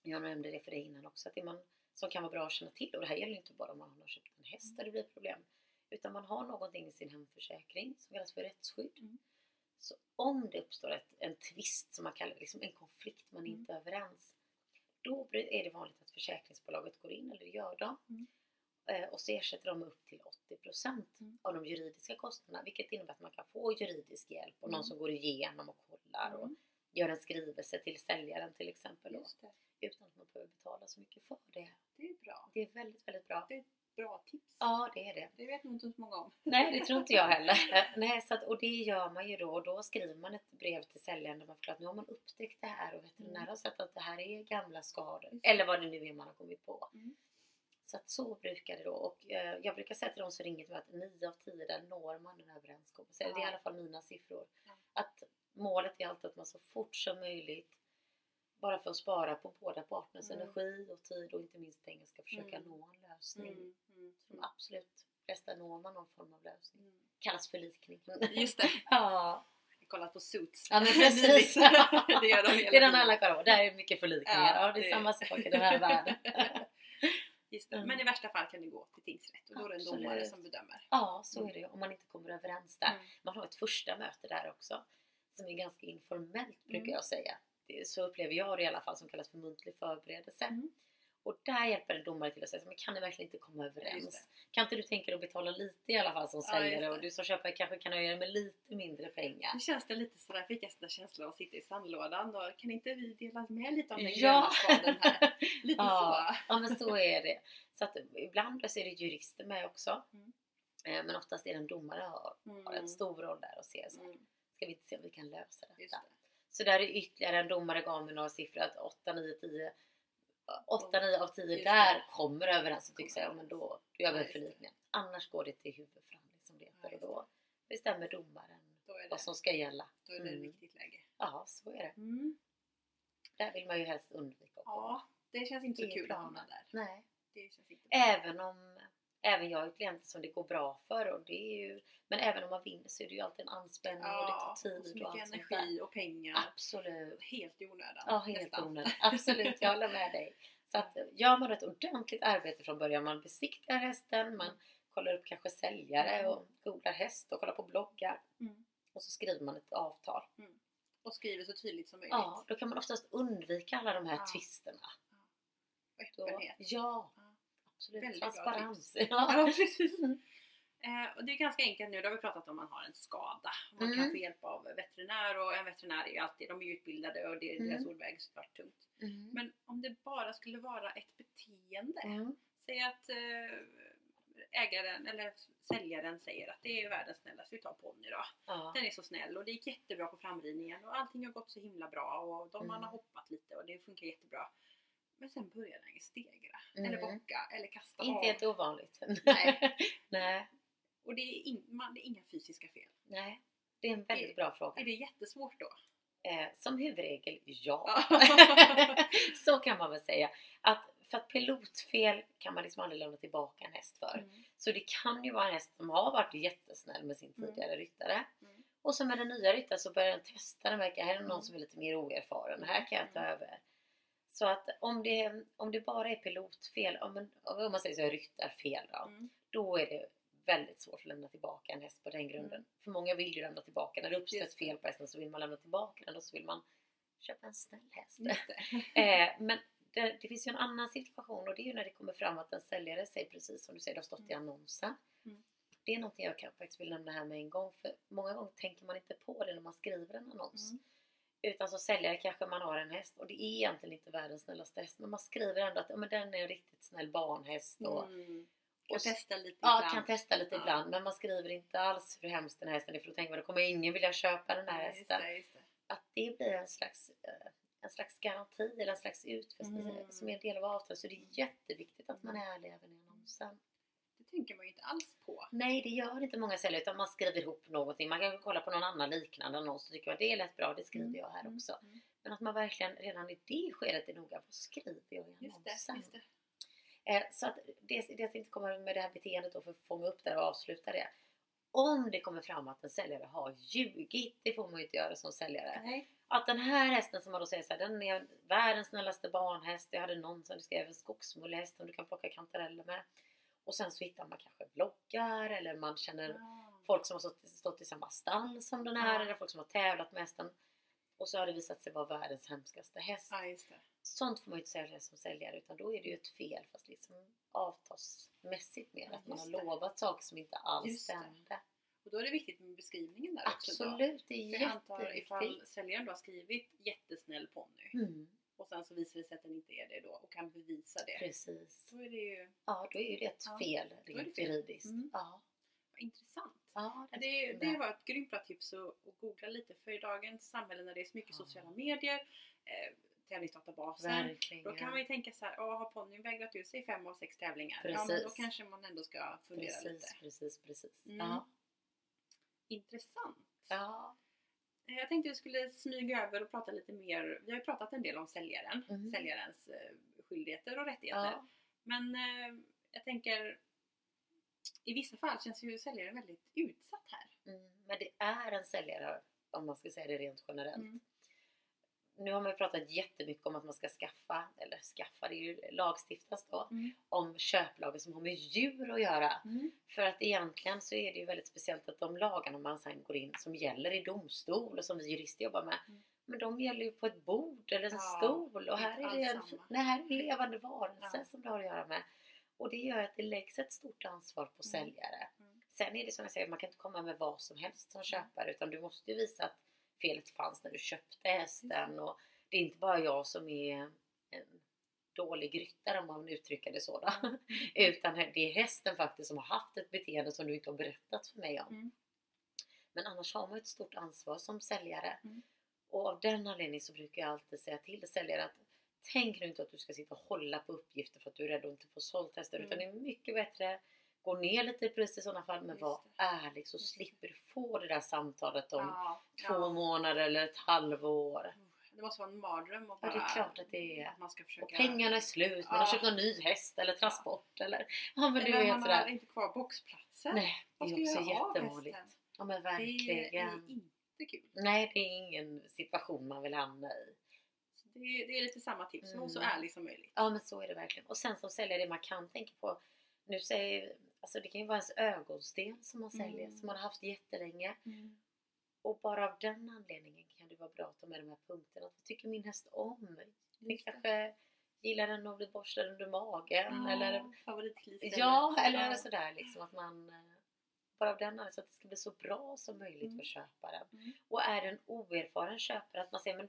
jag nämnde det för dig innan också, att det man, som kan vara bra att känna till, och det här gäller inte bara om man har köpt en häst där det blir problem, utan man har någonting i sin hemförsäkring som kallas för rättsskydd. Mm. Så om det uppstår ett, en tvist, som man kallar det, liksom en konflikt, man är Mm. inte överens, då är det vanligt att försäkringsbolaget går in, eller det gör de, Mm. eh, och så ersätter de upp till 80% Mm. av de juridiska kostnaderna, vilket innebär att man kan få juridisk hjälp och någon Mm. som går igenom och kollar och Mm. gör en skrivelse till säljaren till exempel. Det. utan att man behöver betala så mycket för det. Det är bra. Det är väldigt, väldigt bra. Bra tips. Ja, det är det. Det vet nog inte så många om. Nej, det tror inte jag heller. Nej, så att, och det gör man ju då och då skriver man ett brev till säljaren där man förklarar att nu har man upptäckt det här och veterinären har sett att det här är gamla skador. Det. Eller vad det nu är man har kommit på. Mm. Så att så brukar det då. Och eh, jag brukar säga till de som ringer till mig att 9 av 10 där når man en överenskommelse. Det är i Ja. alla fall mina siffror. Ja. Att målet är alltid att man så fort som möjligt bara för att spara på båda partners Mm. energi och tid och inte minst pengar ska försöka Mm. nå en lösning. Mm. Mm. De absolut flesta når man någon form av lösning. Mm. Kallas förlikning. Just det. ja. Jag kollat på Suits. ja, men precis. det gör de hela det är den alla kollar på. Där är mycket förlikningar. Ja, Ja, det är det- samma sak i den här världen. Just. Mm. Men i värsta fall kan det gå till tingsrätt och då är det en domare som bedömer. Ja, så är det ju. Om man inte kommer överens där. Mm. Man har ett första möte där också. Som är ganska informellt brukar Mm. jag säga. Så upplever jag det i alla fall som kallas för muntlig förberedelse. Mm. Och där hjälper en domare till att säga men kan ni verkligen inte komma överens? Kan inte du tänka dig att betala lite i alla fall som Ja, säljare och du som köpare kanske kan nöja dig med lite mindre pengar. Nu känns det lite sådär, fick jag sådär känsla av att sitta i sandlådan och kan inte vi dela med lite av den Ja. gröna här? Lite Ja. så. Ja men så är det. Så att ibland så är det jurister med också. Mm. Eh, Men oftast är det en domare har, har en Mm. stor roll där och ser så här, Mm. ska vi inte se om vi kan lösa detta. det. Så där är ytterligare en domare gav mig några siffror att 8, 9, 10 8, 9 av 10 Just där kommer överens och tycker så här, ja, men då, då gör vi en förlikning. Annars går det till huvudförhandling som det heter och då bestämmer domaren vad som ska gälla. då är det Mm. riktigt läge. Ja, så är det. Mm. Där vill man ju helst undvika att. Ja, det känns inte så kul att hamna där. Nej. Det känns inte. Även om även jag har ju klienter som det går bra för och det är ju men även om man vinner så är det ju alltid en anspänning och det tar och så tid och mycket allt energi och pengar. Absolut. Helt i onödan. Ja, helt onödigt. Absolut, jag håller med dig. Så att gör man ett ordentligt arbete från början, man besiktar hästen, man kollar upp kanske säljare och googlar häst och kollar på bloggar Mm. och så skriver man ett avtal. Och skriver så tydligt som möjligt. Ja, då kan man oftast undvika alla de här Ja. tvisterna. Då, öppenhet. ja, Ja. Absolut. Väldigt bra Transparens. tips. Ja. Ja, precis. Mm. Eh, och det är ganska enkelt nu, då har vi pratat om man har en skada. Man Mm. kan få hjälp av veterinär och en veterinär är ju alltid, de är utbildade och det, Mm. deras ord väger såklart tungt. Mm. Men om det bara skulle vara ett beteende. Mm. Säg att eh, ägaren eller säljaren säger att det är världens snällaste, vi tar ponny då. Ja. Den är så snäll och det gick jättebra på framridningen och allting har gått så himla bra och de Mm. man har hoppat lite och det funkar jättebra. Men sen börjar den ju stegra Mm. eller bocka eller kasta Inte av. helt ovanligt. Nej. Nej. Och det är, in, man, det är inga fysiska fel. Nej. Det är en väldigt bra fråga. Är det jättesvårt då? Eh, som huvudregel, ja. Så kan man väl säga. Att för att pilotfel kan man liksom aldrig lämna tillbaka en häst för. Mm. Så det kan ju vara en häst som har varit jättesnäll med sin Mm. tidigare ryttare. Mm. Och så med den nya ryttaren så börjar den testa den märker här är någon Mm. som är lite mer oerfaren. Här kan jag ta Mm. över. Så att om det, om det bara är pilotfel, om, en, om man säger så ryttarfel då. Mm. Då är det väldigt svårt att lämna tillbaka en häst på den grunden. För många vill ju lämna tillbaka. När det uppstår ett fel på hästen så vill man lämna tillbaka den och så vill man köpa en snäll häst. Eh, men det, det finns ju en annan situation och det är ju när det kommer fram att en säljare säger precis som du säger, det har stått i annonsen. Mm. Det är någonting jag kan, faktiskt vill nämna här med en gång för många gånger tänker man inte på det när man skriver en annons. Mm. Utan som säljare kanske man har en häst och det är egentligen inte världens snällaste häst men man skriver ändå att ja, men den är en riktigt snäll barnhäst och Mm. Kan och testa lite Ja, ibland. kan testa lite Ja. ibland men man skriver inte alls hur hemskt den här hästen är för då tänker man då kommer ingen vilja köpa den här Nej, just hästen. det, just det. Att det blir en slags, eh, en slags garanti eller en slags utfästelse Mm. som är en del av avtalet. Så det är jätteviktigt att man är ärlig även i annonsen. Tänker man ju inte alls på. Nej, det gör inte många säljare utan man skriver ihop någonting. Man kan kolla på någon annan liknande annons och tycker att det är lätt bra, det skriver jag här Mm. också. Mm. Men att man verkligen redan i det skedet är noga, vad skriver jag i Just annonsen? Eh, så att det, det jag tänkte komma med det här beteendet då för att fånga upp det och avsluta det. Om det kommer fram att en säljare har ljugit, det får man ju inte göra som säljare. Nej. Att den här hästen som man då säger så här, den är världens snällaste barnhäst. Jag hade någon som skrev en skogsmullehäst som du kan plocka kantareller med. Och sen så hittar man kanske bloggar eller man känner Ah. folk som har stått, stått i samma stall som den här Ja. eller folk som har tävlat med hästen. Och så har det visat sig vara världens hemskaste häst. Ja, just det. Sånt får man ju inte säga som säljare utan då är det ju ett fel fast liksom avtalsmässigt mer. Ja, att man har lovat saker som inte alls stämde. Och då är det viktigt med beskrivningen där också. Då. Absolut, det är antar ifall jätteviktigt. säljaren då har skrivit jättesnäll ponny Mm. Och sen så visar det sig att den inte är det då och kan bevisa det. Precis. Då är det ju Ja, då är ju det ett Ja, fel det rent juridiskt. Mm. Ja. vad intressant. Ja, Det, det jag. var ett grymt bra tips att, att googla lite för i dagens samhälle när det är så mycket Ja. sociala medier, eh, tävlingsdatabasen. Verkligen. Då kan man ju tänka så här, "Åh, har ponnyn vägrat ut sig i fem av sex tävlingar? Ja men då Precis. kanske man ändå ska fundera Precis, lite. precis, precis. Mm. Ja. Intressant. Ja. Eh, Jag tänkte vi skulle smyga över och prata lite mer. Vi har ju pratat en del om säljaren, Mm. säljarens eh, skyldigheter och rättigheter. Ja. Men eh, jag tänker i vissa fall känns ju säljaren väldigt utsatt här. Mm. Men det är en säljare om man ska säga det rent generellt. Mm. Nu har man ju pratat jättemycket om att man ska skaffa, eller skaffa, det är ju lagstiftas då, Mm. om köplagar som har med djur att göra. Mm. För att egentligen så är det ju väldigt speciellt att de lagarna man sen går in som gäller i domstol och som vi jurister jobbar med. Mm. Men de gäller ju på ett bord eller en Ja, stol och här är det en, nej, här är levande varelse Ja. som det har att göra med. Och det gör att det läggs ett stort ansvar på Mm. säljare. Mm. Sen är det som jag säger, man kan inte komma med vad som helst som köpare utan du måste ju visa att felet fanns när du köpte hästen och det är inte bara jag som är en dålig ryttare om man uttrycker det så. Mm. Utan det är hästen faktiskt som har haft ett beteende som du inte har berättat för mig om. Mm. Men annars har man ett stort ansvar som säljare. Mm. Och av den anledningen så brukar jag alltid säga till säljare att tänk nu inte att du ska sitta och hålla på uppgifter för att du är rädd att inte få sålt hästar. Utan det Mm. är mycket bättre gå ner lite i pris i sådana fall men var det. ärlig så slipper du få det där samtalet om Ja, två ja. månader eller ett halvår. Det måste vara en mardröm att Ja, bara, det är klart att det är. att försöka... Och pengarna är slut, man har Ja. köpt någon ny häst eller transport eller ja men du vet man har inte kvar boxplatsen. Nej, det är också jättevanligt. Ja men Det är, verkligen. inte kul. Nej, det är ingen situation man vill hamna i. Det är, det är lite samma tips, var så Mm. ärlig som möjligt. Ja men så är det verkligen. Och sen som säljare, det man kan tänka på. Nu säger, alltså det kan ju vara ens ögonsten som man säljer, Mm. som man har haft jättelänge. Och bara av den anledningen kan det vara bra att ta med de här punkterna. Vad tycker min häst om? Den kanske gillar den att bli borstad under magen Ja, eller. Ja, eller Ja. sådär liksom att man eh, bara av den anledningen så att det ska bli så bra som möjligt Mm. för köparen. Mm. Och är det en oerfaren köpare att man säger men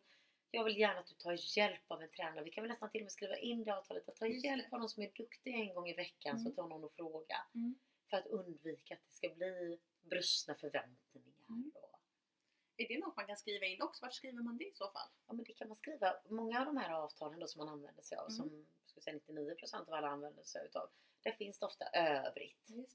jag vill gärna att du tar hjälp av en tränare. Vi kan väl nästan till och med skriva in det i avtalet att ta Just hjälp det. av någon som är duktig en gång i veckan så Mm. att du har någon att fråga. Mm. För att undvika att det ska bli brustna förväntningar. Mm. Och, Är det något man kan skriva in också? Vart skriver man det i så fall? ja men det kan man skriva. Många av de här avtalen då som man använder sig av, Mm. som ska säga 99% av alla använder sig utav, där finns det ofta övrigt. Det.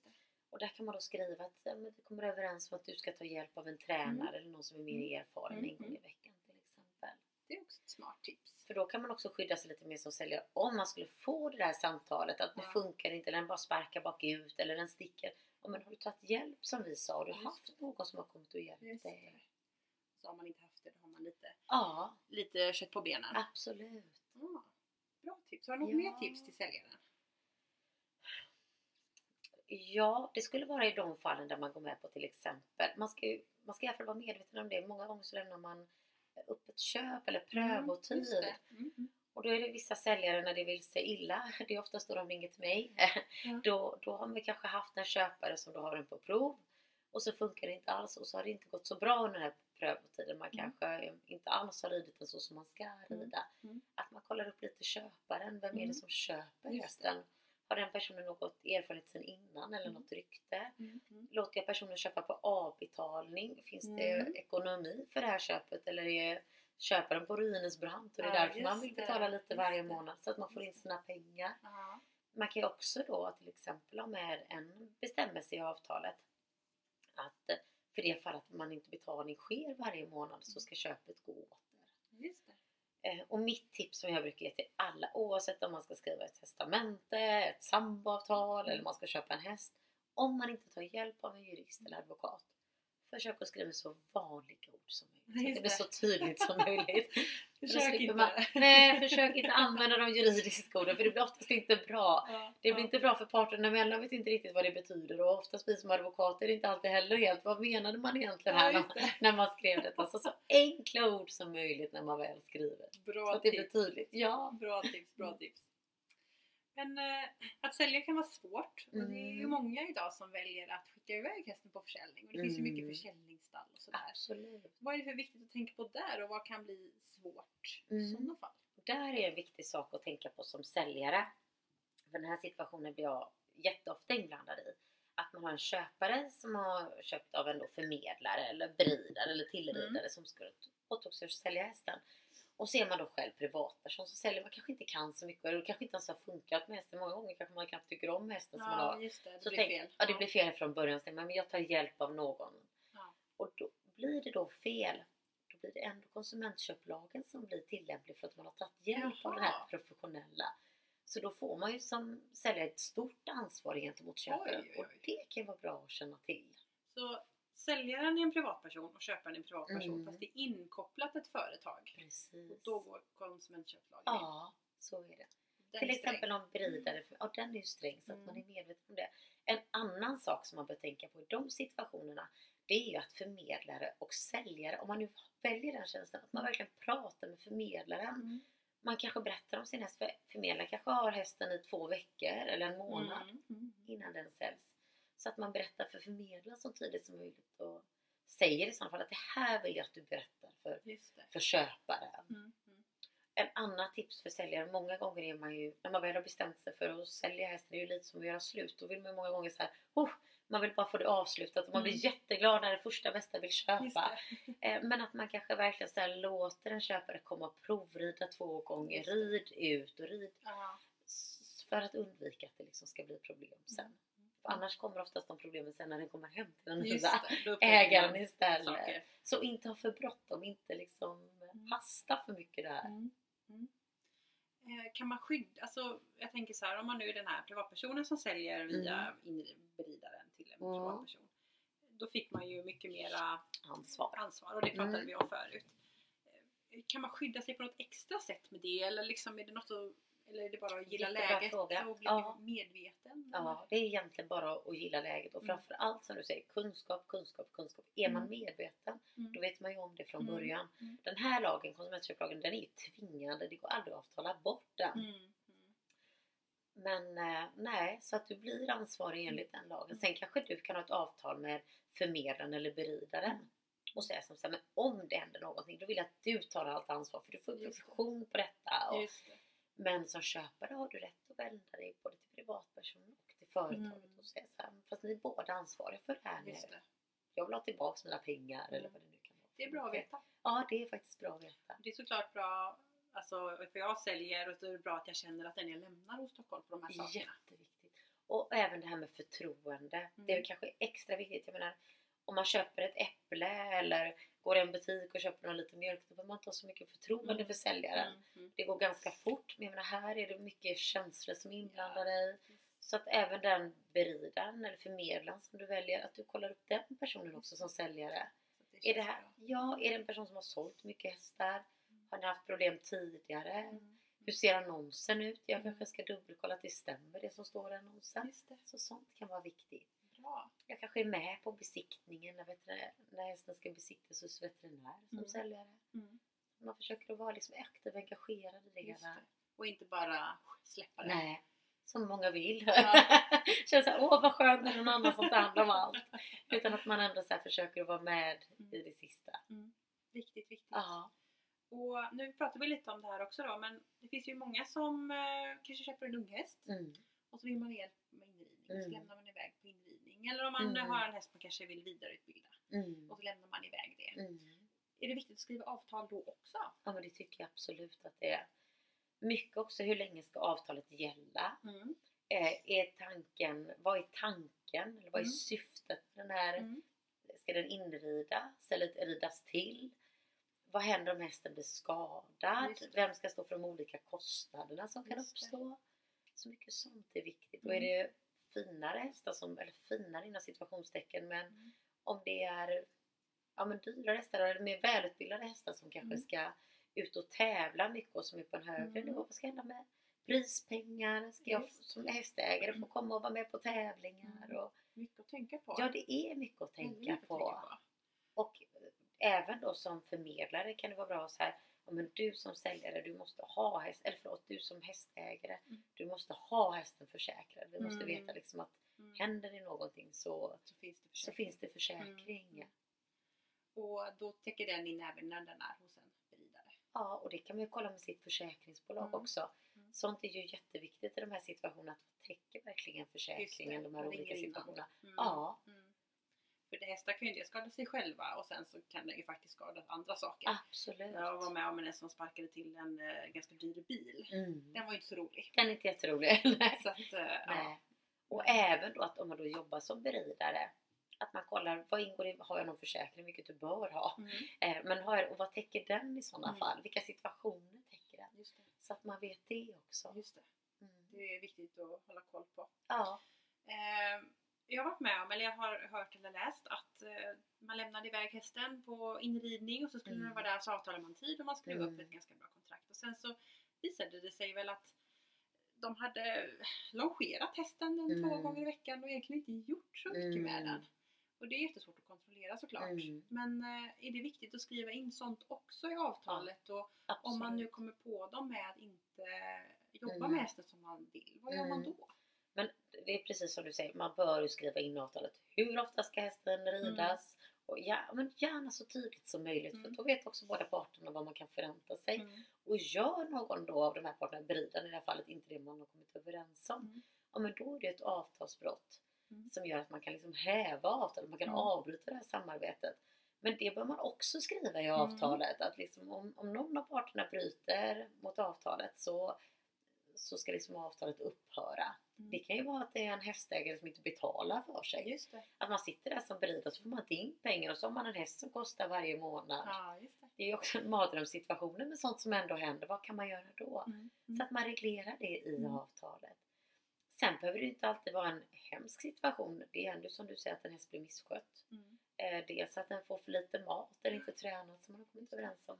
Och där kan man då skriva att ja, men vi kommer överens om att du ska ta hjälp av en tränare eller någon som är mer Mm. erfaren Mm, en gång i mm. veckan till exempel. Det är också ett smart tips. För då kan man också skydda sig lite mer som säljare om man skulle få det där samtalet att det Ja. funkar inte eller den bara sparkar bakut eller den sticker. Ja, men har du tagit hjälp som vi sa du har Just haft någon som har kommit och hjälpt det. dig? Så har man inte haft det, då har man lite, Ja, lite kött på benen. absolut. Ah, bra tips. Har du något Ja. mer tips till säljaren? Ja, det skulle vara i de fallen där man går med på till exempel, man ska ju man ska i alla fall vara medveten om det. Många gånger så lämnar man upp ett köp eller prövotid. Mm, det. Mm, mm. Och då är det vissa säljare när det vill sig illa, det är oftast då de ringer till mig. Ja. Då, då har man kanske haft en köpare som då har den på prov och så funkar det inte alls och så har det inte gått så bra under den här prövotiden. Man Mm. kanske inte alls har ridit den så som man ska rida. Mm. Att man kollar upp lite köparen. Vem är Mm. det som köper hästen? Har den personen något erfarenhet sedan innan eller Mm. något rykte? Mm. Låter jag personen köpa på avbetalning? Finns det Mm. ekonomi för det här köpet eller är köparen på ruinens brant och det är Ja, därför man vill det. betala lite varje det. månad så att man får in sina pengar. Ja. Man kan ju också då till exempel ha med en bestämmelse i avtalet att för det fall att man inte betalning sker varje månad så ska köpet gå åter. Just det. Eh, och mitt tips som jag brukar ge till alla oavsett om man ska skriva ett testamente, ett samboavtal eller man ska köpa en häst. Om man inte tar hjälp av en jurist eller advokat Försök att skriva så vanliga ord som möjligt. Så det blir så tydligt som möjligt. Försök inte. Man, nej, försök inte använda de juridiska orden för det blir oftast inte bra. Ja, Det blir inte bra för parterna emellan, vet inte riktigt vad det betyder och oftast vi som advokater inte alltid heller helt, vad menade man egentligen här Ja, när, man, när man skrev detta? Alltså, så enkla ord som möjligt när man väl skriver. Så Bra att det blir tips. tydligt. Ja. Bra tips, bra tips. Men eh, att sälja kan vara svårt och det är ju Mm. många idag som väljer att skicka iväg hästen på försäljning och det finns ju mycket Mm. försäljningsstall och sådär. Absolut. Vad är det för viktigt att tänka på där och vad kan bli svårt i Mm. sådana fall? där är en viktig sak att tänka på som säljare. För den här situationen blir jag jätteofta inblandad i. Att man har en köpare som har köpt av en då förmedlare eller beridare eller tillridare Mm. som skulle åt också sälja hästen. Och så är man då själv privatperson som säljer, man kanske inte kan så mycket och det kanske inte ens har funkat med hästen. Många gånger kanske man knappt tycker om hästen som man har. Ja, just det. Det Så blir tänk, fel. Ja, det blir fel från början. Så men jag tar hjälp av någon. Ja. Och då blir det då fel. Då blir det ändå konsumentköplagen som blir tillämplig för att man har tagit hjälp av den här Jaha. professionella. Så då får man ju som säljare ett stort ansvar gentemot köparen. Och det kan vara bra att känna till. Så säljaren är en privatperson och köparen är en privatperson Mm. fast det är inkopplat ett företag. Precis. Då går konsumentköplagen. Ja, så är det. Den Till är exempel om beridare, ja den är ju sträng så att Mm. man är medveten om det. En annan sak som man bör tänka på i de situationerna det är ju att förmedlare och säljare, om man nu väljer den tjänsten, att man verkligen pratar med förmedlaren. Mm. Man kanske berättar om sin häst, för förmedlaren kanske har hästen i två veckor eller en månad Mm. Mm. innan den säljs. Så att man berättar för förmedlaren så tidigt som möjligt och säger i så fall att det här vill jag att du berättar för, för köparen. Mm. Mm. En annan tips för säljare, många gånger är man ju, när man väl har bestämt sig för att sälja hästen, är ju lite som att göra slut. Då vill man många gånger så här, oh, man vill bara få det avslutat och man blir Mm. jätteglad när det första bästa vill köpa. Eh, Men att man kanske verkligen så här, låter en köpare komma och provrida två gånger, rid ut och rid. S- För att undvika att det liksom ska bli problem sen. Mm. Annars kommer oftast de problemen sen när den kommer hem till den nya ägaren istället. saker. Så inte ha för bråttom, inte liksom Mm. hasta för mycket där. Mm. Mm. Eh, Kan man skydda, alltså jag tänker så här om man nu är den här privatpersonen som säljer via inri- beridaren till en Mm. privatperson. Då fick man ju mycket mera Ansvar. ansvar och det pratade Mm. vi om förut. Eh, Kan man skydda sig på något extra sätt med det eller liksom är det något att, eller är det bara att gilla läget fråga. och bli Ja. medveten? Ja, det är egentligen bara att gilla läget och Mm. framför allt som du säger kunskap, kunskap, kunskap. Är man Mm. medveten Mm. då vet man ju om det från början. Den här lagen, konsumentköplagen, den är ju tvingande. Det går aldrig att avtala bort den. Men eh, nej, så att du blir ansvarig enligt den lagen. Sen kanske du kan ha ett avtal med förmedlaren eller beridaren och säga som så här, men om det händer någonting då vill jag att du tar allt ansvar för du får profession på detta. Och, Just det. Men som köpare har du rätt att vända dig både till privatperson och till företaget Mm. och säga så här, fast ni är båda ansvariga för det här nu. Det. Jag vill ha tillbaka mina pengar eller Mm. vad det nu kan vara. Det är bra att veta. Ja, det är faktiskt bra att veta. Det är såklart bra, alltså, för jag säljer och då är det bra att jag känner att den jag lämnar hos Stockholm på de här sakerna. Jätteviktigt. Och även det här med förtroende. Det är Mm. kanske extra viktigt. Jag menar, om man köper ett äpple eller går i en butik och köper någon liten mjölk, då behöver man inte ha så mycket förtroende Mm. för säljaren. Mm. Mm. Det går ganska fort, men jag menar, här är det mycket känslor som är inblandade i. Så att även den beridaren eller förmedlaren som du väljer, att du kollar upp den personen också som säljare. Att Är det här, bra. ja, är det en person som har sålt mycket hästar? Har ni haft problem tidigare? Mm. Hur ser annonsen ut? Jag Mm. kanske ska dubbelkolla att det stämmer det som står i annonsen. Det. Så sånt kan vara viktigt. Bra. Jag kanske är med på besiktningen när, veterinär, när hästen ska besiktas hos veterinär som Mm. säljare. Mm. Man försöker att vara liksom aktiv och engagerad i det hela. Och inte bara släppa det. Nej, som många vill. Ja. Känns såhär, åh vad skönt när någon annan som tar hand om allt. Utan att man ändå så försöker att vara med i det sista. Viktigt, viktigt. Ja. Och nu pratar vi lite om det här också då, men det finns ju många som eh, kanske köper en unghäst Mm. och så vill man hjälp med inridning. Mm. Så lämnar man iväg Eller om man Mm. har en häst man kanske vill vidareutbilda Mm. och så lämnar man iväg det. Mm. Är det viktigt att skriva avtal då också? Ja men det tycker jag absolut att det är. Mycket också, hur länge ska avtalet gälla? Mm. Eh, är tanken, vad är tanken? Eller vad är Mm. syftet med den här? Mm. Ska den inridas eller ridas till? Vad händer om hästen blir skadad? Vem ska stå för de olika kostnaderna som kan Just det. uppstå? Så mycket sånt är viktigt. Och är det finare hästar, som, eller finare inom situationstecken, men Mm. om det är ja, men dyrare hästar eller mer välutbildade hästar som kanske Mm. ska ut och tävla mycket och som är på en högre Mm. nivå. Vad ska hända med prispengar? Ska jag som hästägare få komma och vara med på tävlingar? Mm. Och, Mycket att tänka på. ja, det är mycket att tänka mycket att på. Och även då som förmedlare kan det vara bra så här, ja, men du som säljare, du måste ha häst, eller förlåt, du som hästägare, Mm. du måste ha hästen försäkrad. Du måste Mm. veta liksom att Mm. händer det någonting så, Så finns det så finns det försäkring. Mm. Och då täcker den in även när den är hos en beridare. Ja, och det kan man ju kolla med sitt försäkringsbolag Mm. också. Sånt är ju jätteviktigt i de här situationerna. Att täcker verkligen försäkringen de här olika situationerna? Ja. För det hästar kan ju dels skada sig själva och sen så kan det ju faktiskt skada andra saker. absolut. Jag var med om en som sparkade till en eh, ganska dyr bil. Mm. Den var ju inte så rolig. Den är inte jätterolig. Så att, eh, ja. Och även då att om man då jobbar som beridare att man kollar vad ingår i, har jag någon försäkring, vilket du bör ha. Mm. Eh, men har och vad täcker den i sådana Mm. fall? Vilka situationer täcker den? Så att man vet det också. Just det. Mm. Det är viktigt att hålla koll på. Ja. Eh, jag har varit med om, eller jag har hört eller läst att eh, man lämnade iväg hästen på inridning och så skulle Mm. den vara där så avtalade man tid och man skrev Mm. upp ett ganska bra kontrakt. Och sen så visade det sig väl att de hade longerat hästen en två Mm. gånger i veckan och egentligen inte gjort så mycket med Mm. den. Och det är jättesvårt att kontrollera såklart. Mm. Men eh, är det viktigt att skriva in sånt också i avtalet? Och Absolut. om man nu kommer på dem med att inte jobba Mm. med hästen som man vill, vad gör man Mm. då? Men det är precis som du säger, man bör ju skriva in i avtalet. Hur ofta ska hästen ridas? Och ja, men gärna så tydligt som möjligt Mm. för då vet också båda parterna vad man kan förvänta sig. Mm. Och gör någon då av de här parterna, beridaren i det här fallet, inte det man har kommit överens om. Mm. Ja men då är det ett avtalsbrott Mm. som gör att man kan liksom häva avtalet, man kan Mm. avbryta det här samarbetet. Men det bör man också skriva i Mm. avtalet att liksom om, om någon av parterna bryter mot avtalet så, så ska liksom avtalet upphöra. Mm. Det kan ju vara att det är en hästägare som inte betalar för sig. Att man sitter där som beridare så får man inte in pengar och så har man en häst som kostar varje månad. Ja, det. Det är ju också en mardrömssituation med sånt som ändå händer. Vad kan man göra då? Mm. Så att man reglerar det i Mm. avtalet. Sen behöver det inte alltid vara en hemsk situation. Det händer ju som du säger att en häst blir misskött. Mm. Eh, dels att den får för lite mat eller inte tränat som man har kommit överens om.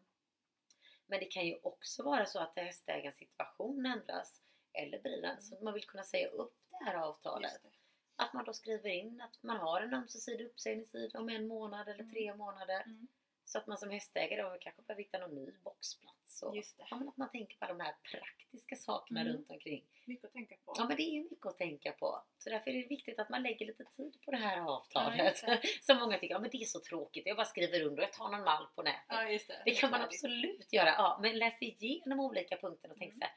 Men det kan ju också vara så att hästägarens situation ändras eller blir den så att man vill kunna säga upp det här avtalet. Det. Att man då skriver in att man har en ömsesidig uppsägningstid om en månad eller Mm. tre månader. Mm. Så att man som hästägare då kanske behöver hitta någon ny boxplats. Och, Just det. ja, men att man tänker på de här praktiska sakerna Mm. runt omkring. Mycket att tänka på. Ja men det är mycket att tänka på. Så därför är det viktigt att man lägger lite tid på det här Ja, avtalet. det. Som många tycker, ja men det är så tråkigt. Jag bara skriver under och jag tar någon mall på nätet. Ja, just det. Det kan man absolut göra. Ja, men läs igenom olika punkter och tänk Mm. så här,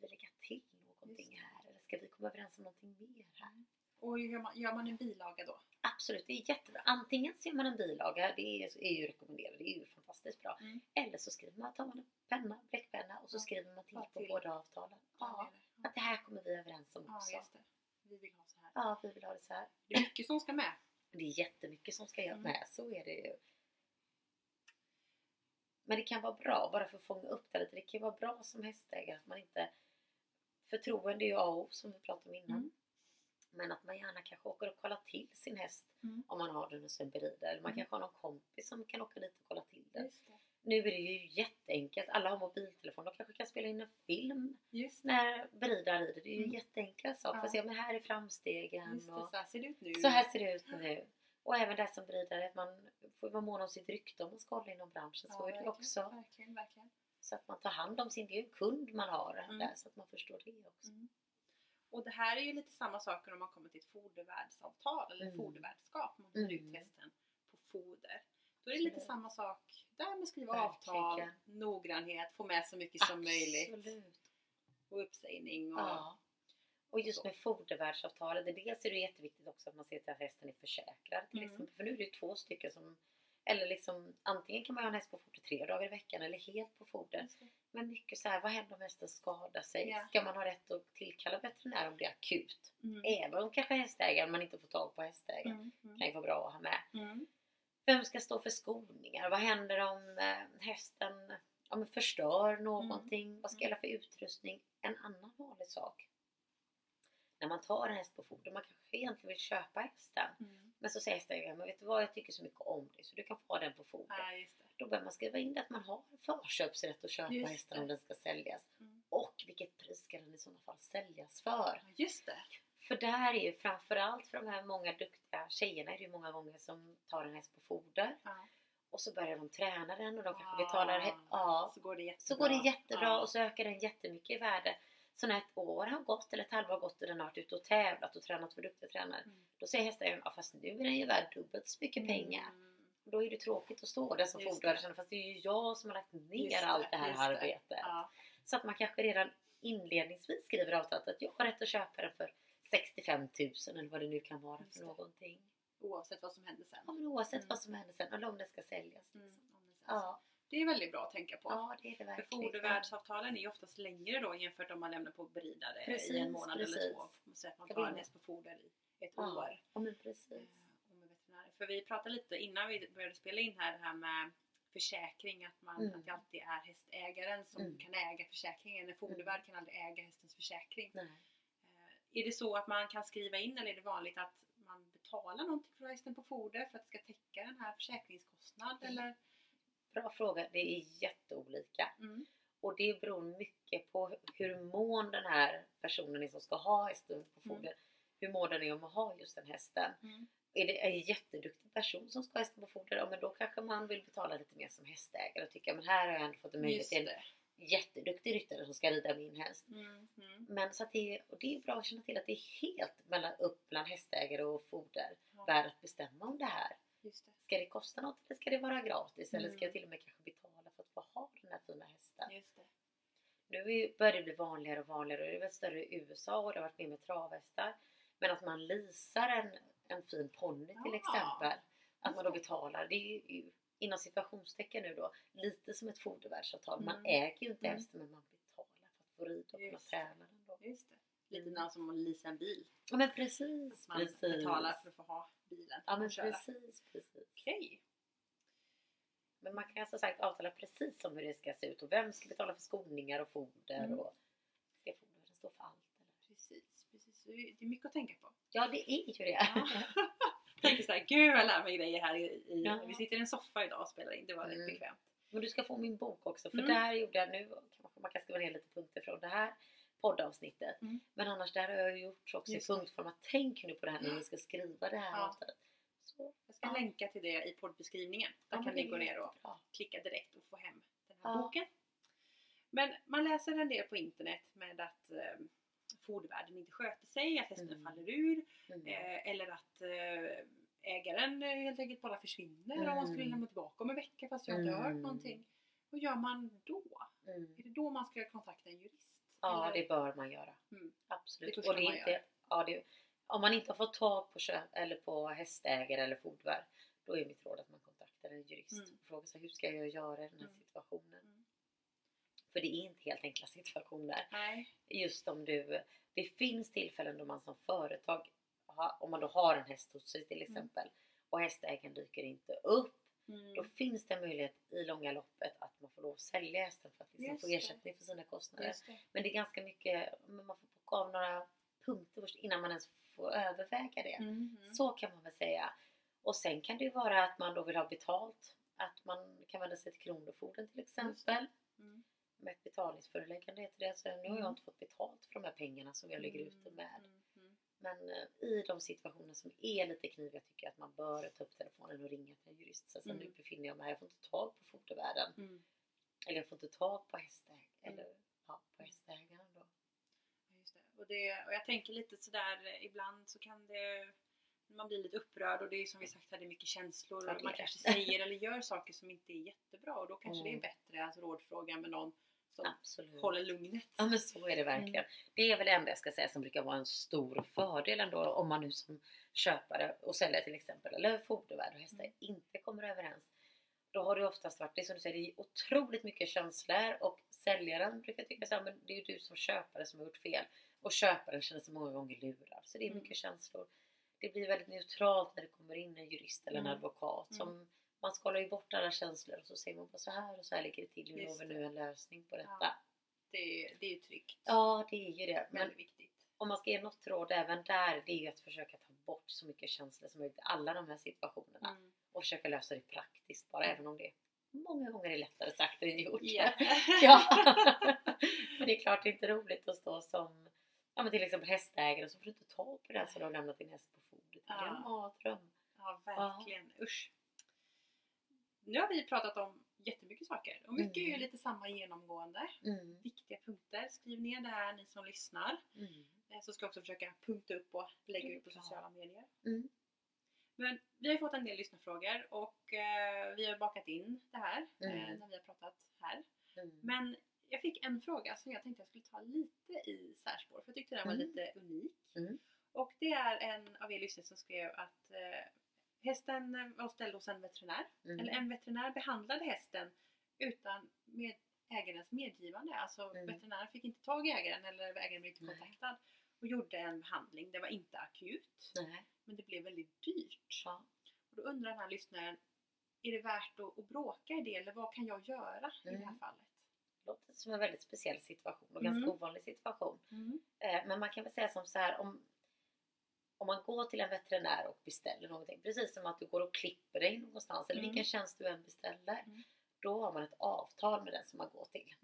behöver vi lägga till någonting här? Eller ska vi komma överens om någonting mer här? Och hur gör man, gör man en bilaga då? Absolut, det är jättebra. Antingen ser man en bilaga, det är, är ju rekommenderat, det är ju fantastiskt bra. Mm. Eller så skriver man, tar man en penna, bläckpenna och så Ja, skriver man till ta på till. båda avtalen. Ja, Ja, att det här kommer vi överens om ja också. det. Vi vill ha så här. Ja, vi vill ha det så här. Det är mycket som ska med. Det är jättemycket som ska Mm. med, så är det ju. Men det kan vara bra, bara för att fånga upp det lite, det kan vara bra som hästägare att man inte Förtroende är ju A och O som vi pratade om innan. Mm. Men att man gärna kanske åker och kollar till sin häst Mm. om man har den hos en beridare. Eller man Mm. kanske har någon kompis som kan åka dit och kolla till den. Nu är det ju jätteenkelt. Alla har mobiltelefon. De kanske kan spela in en film när beridaren rider. Det är ju Mm. jätteenkla saker. Ja. se, men här är framstegen. Just det. och Så här ser det ut nu. så här ser det ut nu. Och även där som beridare, att man får vara mån om sitt rykte om man ska hålla inom branschen. Så är det också. Verkligen, verkligen. Så att man tar hand om sin, det är ju kund man har Mm. där. Så att man förstår det också. Mm. Och det här är ju lite samma saker om man kommer till ett fodervärdsavtal eller Mm. fodervärdskap. Man hyr ut Mm. hästen på foder. Då är det lite samma sak där med skriva Verkligen. avtal, noggrannhet, få med så mycket som möjligt och uppsägning och Ja. Och just Så. med fodervärdsavtalet, dels är det jätteviktigt också att man ser till att hästen är försäkrad till Mm. exempel. För nu är det ju två stycken som eller liksom, antingen kan man ha en häst på foder tre dagar i veckan eller helt på foder. Men mycket så här, vad händer om hästen skadar sig? Ja. Ska man ha rätt att tillkalla veterinär om det är akut? Mm. Även om kanske hästägaren man inte får tag på hästägaren. Mm. Mm. kan ju vara bra att ha med. Mm. Vem ska stå för skolningar? Vad händer om eh, hästen ja, men förstör någonting? Vad ska Mm. gälla för utrustning? En annan vanlig sak. När man tar en häst på foder, man kanske egentligen vill köpa hästen. Mm. Men så säger hästägaren, men vet du vad, jag tycker så mycket om dig så du kan få den på foder. Ja, det. Då behöver man skriva in det att man har förköpsrätt att köpa Just hästen det. om den ska säljas. Mm. Och vilket pris ska den i sådana fall säljas för? Ja, just det. För där är ju framförallt för de här många duktiga tjejerna är det ju många gånger som tar en häst på foder Ja. och så börjar de träna den och de kanske Ah, betalar ja, Så går det jättebra. så går det jättebra och så ökar den jättemycket i värde. Så när ett år har gått eller ett halvår har gått och den har varit ute och tävlat och tränat för duktiga tränare Mm. Då säger hästägaren ja fast nu är den ju värd dubbelt så mycket pengar. Mm. Då är det tråkigt att stå där som känna fast det är ju jag som har lagt ner Just allt det här det. arbetet. Ja. Så att man kanske redan inledningsvis skriver avtalet att jag har rätt att köpa den för 65 000 eller vad det nu kan vara för någonting. Oavsett vad som händer sen. Ja, men oavsett Mm. vad som händer sen eller om det ska säljas. Mm, Liksom. sen- Ja, Det är väldigt bra att tänka på. ja, det är det För verkligen. fodervärdsavtalen är ju oftast längre då jämfört om man lämnar på beridare i Precis, en månad eller precis. två. Man säger att man tar en häst på foder i ett Ja, år. Ja, men eh, precis. veterinärer. För vi pratade lite innan vi började spela in här det här med försäkring, att, man, Mm. att det alltid är hästägaren som Mm. kan äga försäkringen. En fodervärd kan aldrig äga hästens försäkring. Nej. Eh, Är det så att man kan skriva in eller är det vanligt att man betalar någonting för hästen på foder för att det ska täcka den här försäkringskostnaden? Mm. Eller? Bra fråga. Det är jätteolika. Mm. Och det beror mycket på hur mån den här personen är som ska ha hästen på Mm. Hur mån den om att ha just den hästen. Mm. Är det en jätteduktig person som ska ha hästen på foder, ja men då kanske man vill betala lite mer som hästägare och tycka men här har jag ändå fått en möjlighet till en jätteduktig ryttare som ska rida min häst. Mm. Mm. Men så att det, och det är bra att känna till att det är helt mellan, upp bland hästägare och foder Ja, att bestämma om det här. just det. Ska det kosta något eller ska det vara gratis? Eller ska Mm. jag till och med kanske betala för att få ha den här fina hästen? Just det. Nu börjar det bli vanligare och vanligare och det är väl större i USA och det har varit mer med travhästar. Men att man leasar en, en fin ponny till exempel. Att man då betalar. Det är ju inom situationstecken nu då lite som ett fodervärdsavtal. Man Mm. äger ju inte Mm. hästen men man betalar för att få rida och kunna träna den då. Just det. Lite Mm. som att leasa en bil. Ja men precis, Man precis. betalar för att få ha bilen Ja men precis, precis. Okej. Men man kan som sagt avtala precis om hur det ska se ut och vem ska betala för skoningar och foder Mm. och ska fodern stå för allt? Eller? Precis, precis. Så Det är mycket att tänka på. Ja det är ju det. Ja. Tänker såhär, gud jag lär mig grejer här i, i Ja. Vi sitter i en soffa idag och spelar in, det var Mm. rätt bekvämt. Men du ska få min bok också för Mm. där gjorde jag nu, man kan skriva ner lite punkter från det här poddavsnittet. Mm. Men annars där har jag gjort också i Just det. punktform att tänk nu på det här när ni ska skriva det här Ja. avtalet. Så, Jag ska Ja. länka till det i poddbeskrivningen. Där ja, kan ni gå ner och jättebra. klicka direkt och få hem den här boken. Men man läser en del på internet med att eh, fodervärden inte sköter sig, att hästen Mm. faller ur Mm. eh, eller att eh, ägaren eh, helt enkelt bara försvinner och man skulle Mm. lämna tillbaka om en vecka fast jag inte har hört Mm. någonting. Vad gör man då? Mm. Är det då man ska kontakta en jurist? Ja Eller- det bör man göra. Mm. Absolut. Det och det inte, ja, det, om man inte har fått tag på köp eller på hästägare eller fodervärd då är mitt råd att man kontaktar en jurist Mm. och frågar sig hur ska jag göra i den här Mm. situationen? Mm. För det är inte helt enkla situationer. Nej. Just om du, det finns tillfällen då man som företag, om man då har en häst hos sig till exempel och hästägaren dyker inte upp, Mm. då finns det en möjlighet i långa loppet att man får lov att sälja hästen för att liksom Just få det. ersättning för sina kostnader. Det. Men det är ganska mycket, man får bocka av några punkter först innan man ens får överväga det. Mm. Mm. Så kan man väl säga. Och sen kan det ju vara att man då vill ha betalt. Att man kan vända sig till Kronofogden till exempel. Mm. Med ett betalningsföreläggande heter det. Så nu har jag Mm. inte fått betalt för de här pengarna som jag ligger ute med. Mm. Mm. Men eh, i de situationer som är lite kniviga tycker jag att man bör ta upp telefonen och ringa till en jurist. Så, så Mm. nu befinner jag mig här, jag får inte tag på fodervärden. Mm. Eller jag får inte tag på hästägaren. Mm. Eller ja, på hästägaren då. Just det. Och, det, och jag tänker lite sådär, eh, ibland så kan det man blir lite upprörd och det är som vi sagt här, det är mycket känslor och det man kanske det. säger eller gör saker som inte är jättebra och då kanske Mm. det är bättre att rådfråga med någon som Absolut. håller lugnet. Ja men så är det verkligen. Det är väl det enda jag ska säga som brukar vara en stor fördel ändå om man nu som köpare och säljare till exempel eller fodervärd och hästar Mm. inte kommer överens. Då har det oftast varit, det som du säger, det är otroligt mycket känslor och säljaren brukar tycka så här, men det är ju du som köpare som har gjort fel. Och köparen känner sig många gånger lurad. Så det är Mm. mycket känslor. Det blir väldigt neutralt när det kommer in en jurist eller en Mm. advokat. Som, man skalar ju bort alla känslor och så säger man bara så här och så här ligger det till. Hur Just når vi nu en lösning på detta? Ja. Det, är- det är ju tryggt. Ja, det är ju det. Men Väldigt viktigt. om man ska ge något råd även där, det är ju att försöka ta bort så mycket känslor som möjligt i alla de här situationerna. Mm. Och försöka lösa det praktiskt bara, även om det många gånger är lättare sagt än gjort. Ja. ja. Men det är klart det är inte roligt att stå som ja, men till exempel hästägare så får du inte tag på den som du har lämnat din häst på fodret. Det är en Ja. mardröm. Ja, verkligen. Usch. Nu har vi pratat om jättemycket saker och mycket är ju Mm. lite samma genomgående. Mm. Viktiga punkter. Skriv ner det här ni som lyssnar. Mm. Eh, Så ska jag också försöka punkta upp och lägga ut på sociala medier. Mm. Men vi har fått en del lyssnarfrågor och eh, vi har bakat in det här eh, Mm. när vi har pratat här. Mm. Men jag fick en fråga som jag tänkte jag skulle ta lite i särspår för jag tyckte den var Mm. lite unik. Mm. Och det är en av er lyssnare som skrev att eh, hästen eh, var ställd hos en veterinär. Mm. Eller en veterinär behandlade hästen utan med ägarens medgivande. Alltså Mm. veterinären fick inte tag i ägaren eller ägaren blev inte Nej. kontaktad. Och gjorde en behandling. Det var inte akut. Nej. Men det blev väldigt dyrt. Ja. Och då undrar den här lyssnaren, är det värt att, att bråka i det eller vad kan jag göra i det här Mm. fallet? låter som en väldigt speciell situation och Mm. ganska ovanlig situation. Eh, Men man kan väl säga som så här om, om man går till en veterinär och beställer någonting, precis som att du går och klipper dig någonstans eller Mm. vilken tjänst du än beställer, Mm. då har man ett avtal med den som man går till.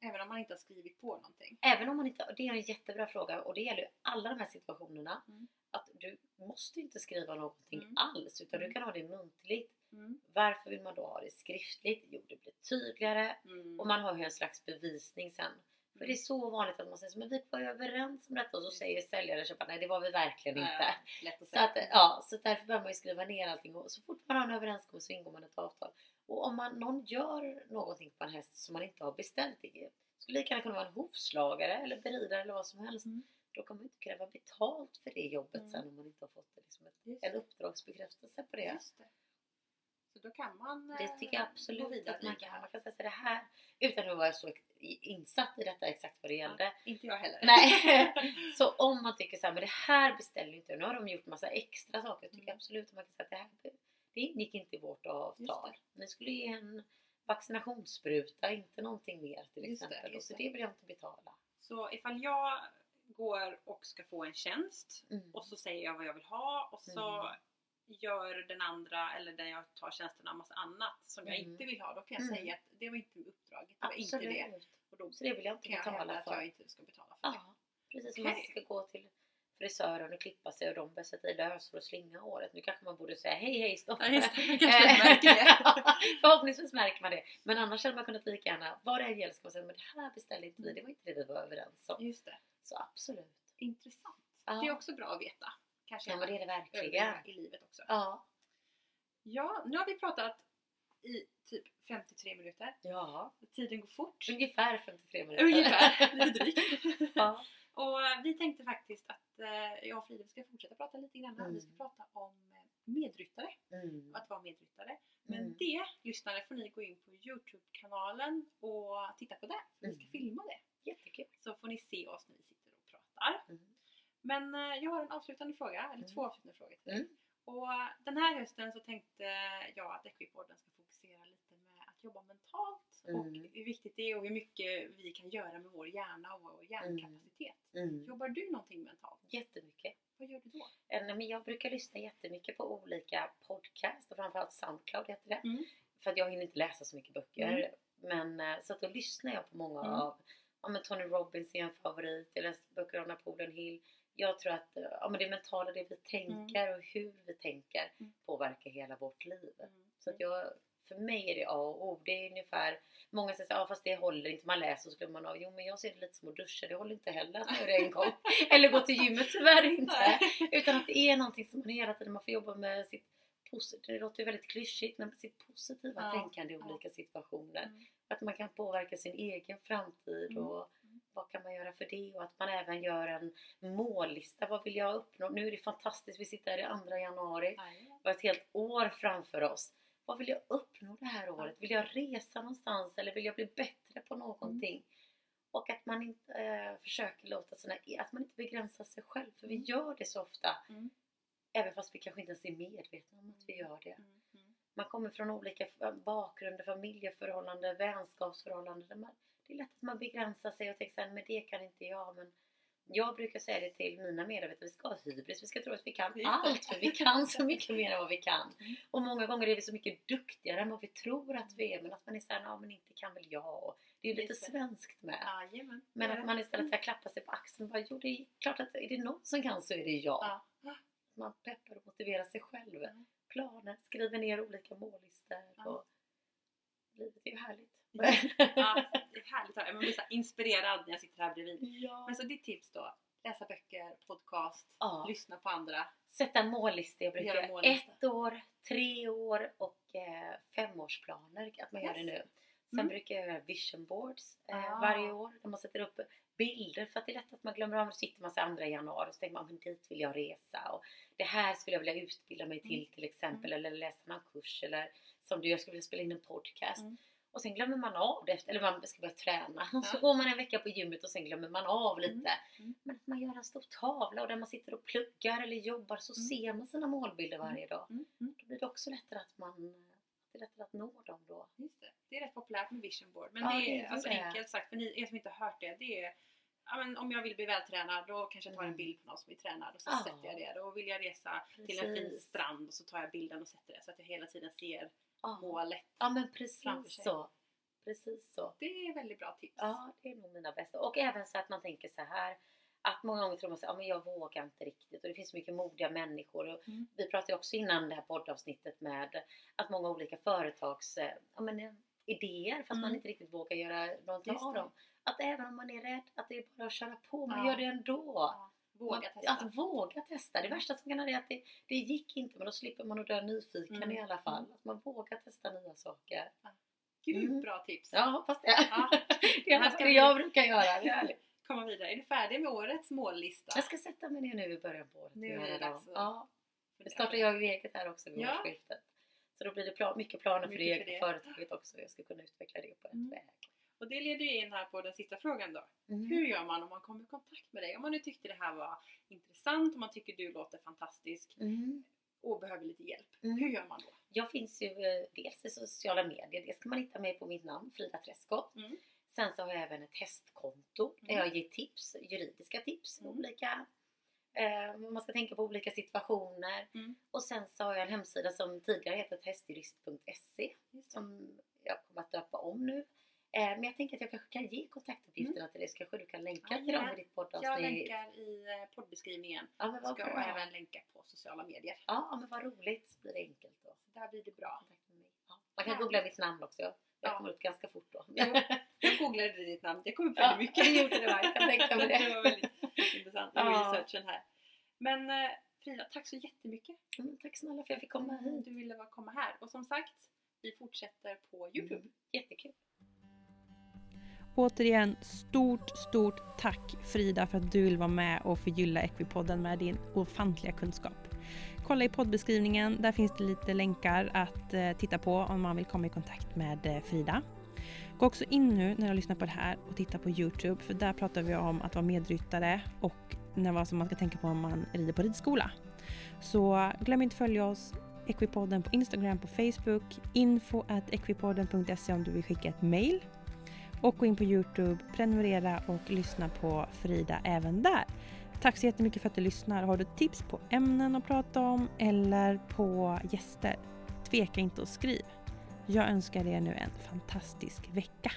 Även om man inte har skrivit på någonting. Även om man inte, det är en jättebra fråga och det gäller ju alla de här situationerna, Mm. att du måste inte skriva någonting Mm. alls utan du Mm. kan ha det muntligt. Mm. Varför vill man då ha det skriftligt? Jo, det blir tydligare Mm. och man har ju en slags bevisning sen. För det är så vanligt att man säger så, men vi var ju överens om detta och så säger säljare och köpare, nej det var vi verkligen inte. Nej, lätt att Så, att, säga. ja, så därför behöver man ju skriva ner allting och så fort man har en överenskommelse så ingår man ett avtal. Och om man, någon gör någonting på en häst som man inte har beställt, det skulle lika gärna kunna vara en hovslagare eller beridare eller vad som helst. Mm. Då kan man inte kräva betalt för det jobbet Mm. sen om man inte har fått liksom ett, en det. uppdragsbekräftelse på det. Det. Så då kan man Det eh, tycker jag gå absolut att man kan. Man kan säga så det här utan att vara så insatt i detta exakt vad det gällde. Inte jag heller. Nej. Så om man tycker så här, men det här beställer inte Nu har de gjort massa extra saker. Jag tycker Mm. absolut att man kan säga att det här det ingick inte i vårt avtal. Ni skulle ge en vaccinationsspruta, inte någonting mer till Just det, exempel. just så det. det vill jag inte betala. Så ifall jag går och ska få en tjänst Mm. och så säger jag vad jag vill ha och så Mm. Gör den andra eller den jag tar tjänsterna en massa annat som jag Mm. inte vill ha. Då kan jag Mm. säga att det var inte uppdraget. Det var inte det. Absolut. Och då Så det vill jag inte kan jag betala att jag för. inte ska betala för det. Ja, precis som man Okej. ska gå till frisören och klippa sig och de börjar sätta i lösor och slinga håret. Nu kanske man borde säga hej hej stopp. Ja. Man det. Förhoppningsvis märker man det. Men annars hade man kunnat lika gärna, vad det än gäller, ska man säga men det här beställde inte vi, det var inte det vi var överens om. Just det. Så absolut. Intressant. Ja. Det är också bra att veta. Kanske Ja det är det verkligen. övriga i livet också. Ja. Ja, nu har vi pratat i typ 53 minuter. Ja. Tiden går fort. Ungefär 53 minuter. Ungefär, lite drygt. ja. Och eh, vi tänkte faktiskt att eh, jag och Frida ska fortsätta prata lite grann. Mm. Vi ska prata om eh, medryttare, Mm. att vara medryttare. Men Mm. det, lyssnare, får ni gå in på Youtube-kanalen och titta på det. Vi ska Mm. filma det. Jättekul. Så får ni se oss när vi sitter och pratar. Mm. Men eh, jag har en avslutande fråga, eller Mm. två avslutande frågor till dig. Mm. Och eh, den här hösten så tänkte jag att Equipodden ska fokusera lite med att jobba mentalt och Mm. hur viktigt det är och hur mycket vi kan göra med vår hjärna och vår hjärnkapacitet. Mm. Jobbar du någonting mentalt? Jättemycket. Vad gör du då? Eh, men Jag brukar lyssna jättemycket på olika podcast och framförallt Soundcloud heter det. Mm. För att jag hinner inte läsa så mycket böcker. Mm. Men så att då lyssnar jag på många Mm. av ja, men Tony Robbins är en favorit. Jag läste böcker av Napoleon Hill. Jag tror att eh, ja, men det mentala, det vi tänker och hur vi tänker Mm. påverkar hela vårt liv. Mm. Så att jag, för mig är det A och O. Det är ungefär, många säger här, ja fast det håller inte, man läser och så glömmer man av. Jo men jag ser det lite som att duscha, det håller inte heller att man gör det en gång. Eller gå till gymmet, tyvärr inte. Utan att det är någonting som man hela tiden, man får jobba med sitt det låter ju väldigt klyschigt, men sitt positiva Ja, tänkande i olika situationer. Mm. Att man kan påverka sin egen framtid Mm. och Mm. Vad kan man göra för det? Och att man även gör en mållista. Vad vill jag uppnå? Nu är det fantastiskt, vi sitter här i andra januari. Nej. Vi har ett helt år framför oss. Vad vill jag uppnå det här året? Vill jag resa någonstans eller vill jag bli bättre på någonting? Och att man inte eh, försöker låta såna, att man inte begränsar sig själv. För vi Mm. gör det så ofta. Mm. Även fast vi kanske inte ens är medvetna om att vi gör det. Mm. Mm. Man kommer från olika bakgrunder, familjeförhållanden, vänskapsförhållanden. där Man, det är lätt att man begränsar sig och tänker men det kan inte jag. Men jag brukar säga det till mina medarbetare, vi ska ha hybris, vi ska tro att vi kan allt. För vi kan så mycket mer än vad vi kan. Mm. Och många gånger är vi så mycket duktigare än vad vi tror att vi är. Men att man är såhär, ja men inte kan väl jag. Det är ju lite svenskt med. Jajamän. Men att man istället så här klappar sig på axeln och bara, jo det är klart att är det någon som kan så är det jag. Ja. Man peppar och motiverar sig själv. Mm. Planer, skriver ner olika mållistor. Ja. Och livet är ju härligt. Ja, det är härligt att. Man blir så inspirerad när jag sitter här bredvid. ja. Men så ditt tips då? läsa böcker, podcast, Ja. lyssna på andra. Sätta en mållista. Jag brukar Göra mållista. ett år, tre år och eh, femårsplaner. Att man gör det Yes. nu. Sen Mm. brukar jag göra vision boards eh, Ah. varje år. Där man sätter upp bilder för att det är lätt att man glömmer av. Då sitter man så 2 januari och så tänker man men dit vill jag resa. Och det här skulle jag vilja utbilda mig till Mm. till exempel. Eller läsa någon kurs. Eller som du, jag skulle vilja spela in en podcast. Mm. Och sen glömmer man av det, efter, eller man ska börja träna. Och så Ja. går man en vecka på gymmet och sen glömmer man av lite. Mm. Mm. Men att man gör en stor tavla och där man sitter och pluggar eller jobbar så Mm. ser man sina målbilder varje dag. Mm. Mm. Då blir det också lättare att man det är lättare att nå dem då. Just det. det är rätt populärt med vision board. Men Ja, det det är är alltså det. enkelt sagt, för ni er som inte har hört det. Det är ja, men om jag vill bli vältränad då kanske jag tar en Mm. bild på någon som är tränad och så Ja. sätter jag det. Då vill jag resa till en fin Precis. strand och så tar jag bilden och sätter det så att jag hela tiden ser Ja, målet. ja men framför precis sig. så. Precis så. Det är väldigt bra tips. Ja, det är nog mina bästa. Och även så att man tänker så här att många gånger tror man här, ja, men jag vågar inte riktigt och det finns så mycket modiga människor. Och Mm. Vi pratade också innan det här poddavsnittet med att många olika företags ja, men, eh, idéer fast man Mm. inte riktigt vågar göra någonting av dem. Att även om man är rädd, att det är bara att köra på. Man Ja. gör det ändå. Ja. Våga man, testa. Att våga testa. Det värsta som kan hända är att det, det gick inte men då slipper man att dö nyfiken Mm. i alla fall. Mm. Att man vågar testa nya saker. Gud Mm. bra tips. Ja, hoppas det. Ja. det är det vi- jag brukar göra. Det är. Komma vidare. Är du färdig med årets mållista? Jag ska sätta mig ner nu i början på året. Nu är det dags Ja, nu startar jag ju eget här också vid Ja. årsskiftet. Så då blir det plan, mycket planer för det Mycket egna för det. företaget också. Jag ska kunna utveckla det på rätt Mm. väg. Och det leder ju in här på den sista frågan då. Mm. Hur gör man om man kommer i kontakt med dig? Om man nu tyckte det här var intressant, om man tycker du låter fantastisk Mm. och behöver lite hjälp. Mm. Hur gör man då? Jag finns ju eh, dels i sociala medier. Dels kan man hitta mig på mitt namn, Frida Träskov. Mm. Sen så har jag även ett hästkonto där Mm. jag ger tips, juridiska tips. Mm. Olika, eh, man ska tänka på olika situationer. Mm. Och sen så har jag en hemsida som tidigare hetat hästjurist.se som jag kommer att döpa om nu. Eh, men jag tänker att jag kanske kan ge kontaktuppgifterna till dig så kanske du kan länka Ja, till dem i ditt poddavsnitt. Jag länkar i eh, poddbeskrivningen. Ja men vad Ska bra. även länka på sociala medier. Ja men vad roligt. Så blir det enkelt då. Så där blir det bra. Ja. Man kan Härligt. googla mitt namn också. Jag Ja. kommer ut ganska fort då. Jag googlade ditt namn. Det kom upp Ja, väldigt mycket. det gjorde det, va? Jag mig det. det var väldigt intressant Ja. researchen här. Men eh, Frida, tack så jättemycket. Mm, tack snälla för att jag fick komma hit. Du ville vara- komma här. Och som sagt, vi fortsätter på Youtube. Mm, jättekul. Återigen, stort, stort tack Frida för att du vill vara med och förgylla Equipodden med din ofantliga kunskap. Kolla i poddbeskrivningen, där finns det lite länkar att eh, titta på om man vill komma i kontakt med eh, Frida. Gå också in nu när du lyssnar på det här och titta på Youtube för där pratar vi om att vara medryttare och när vad som man ska tänka på om man rider på ridskola. Så glöm inte följa oss Equipodden på Instagram, på Facebook, info at equipodden.se om du vill skicka ett mail och gå in på Youtube, prenumerera och lyssna på Frida även där. Tack så jättemycket för att du lyssnar. Har du tips på ämnen att prata om eller på gäster? Tveka inte att skriv. Jag önskar er nu en fantastisk vecka.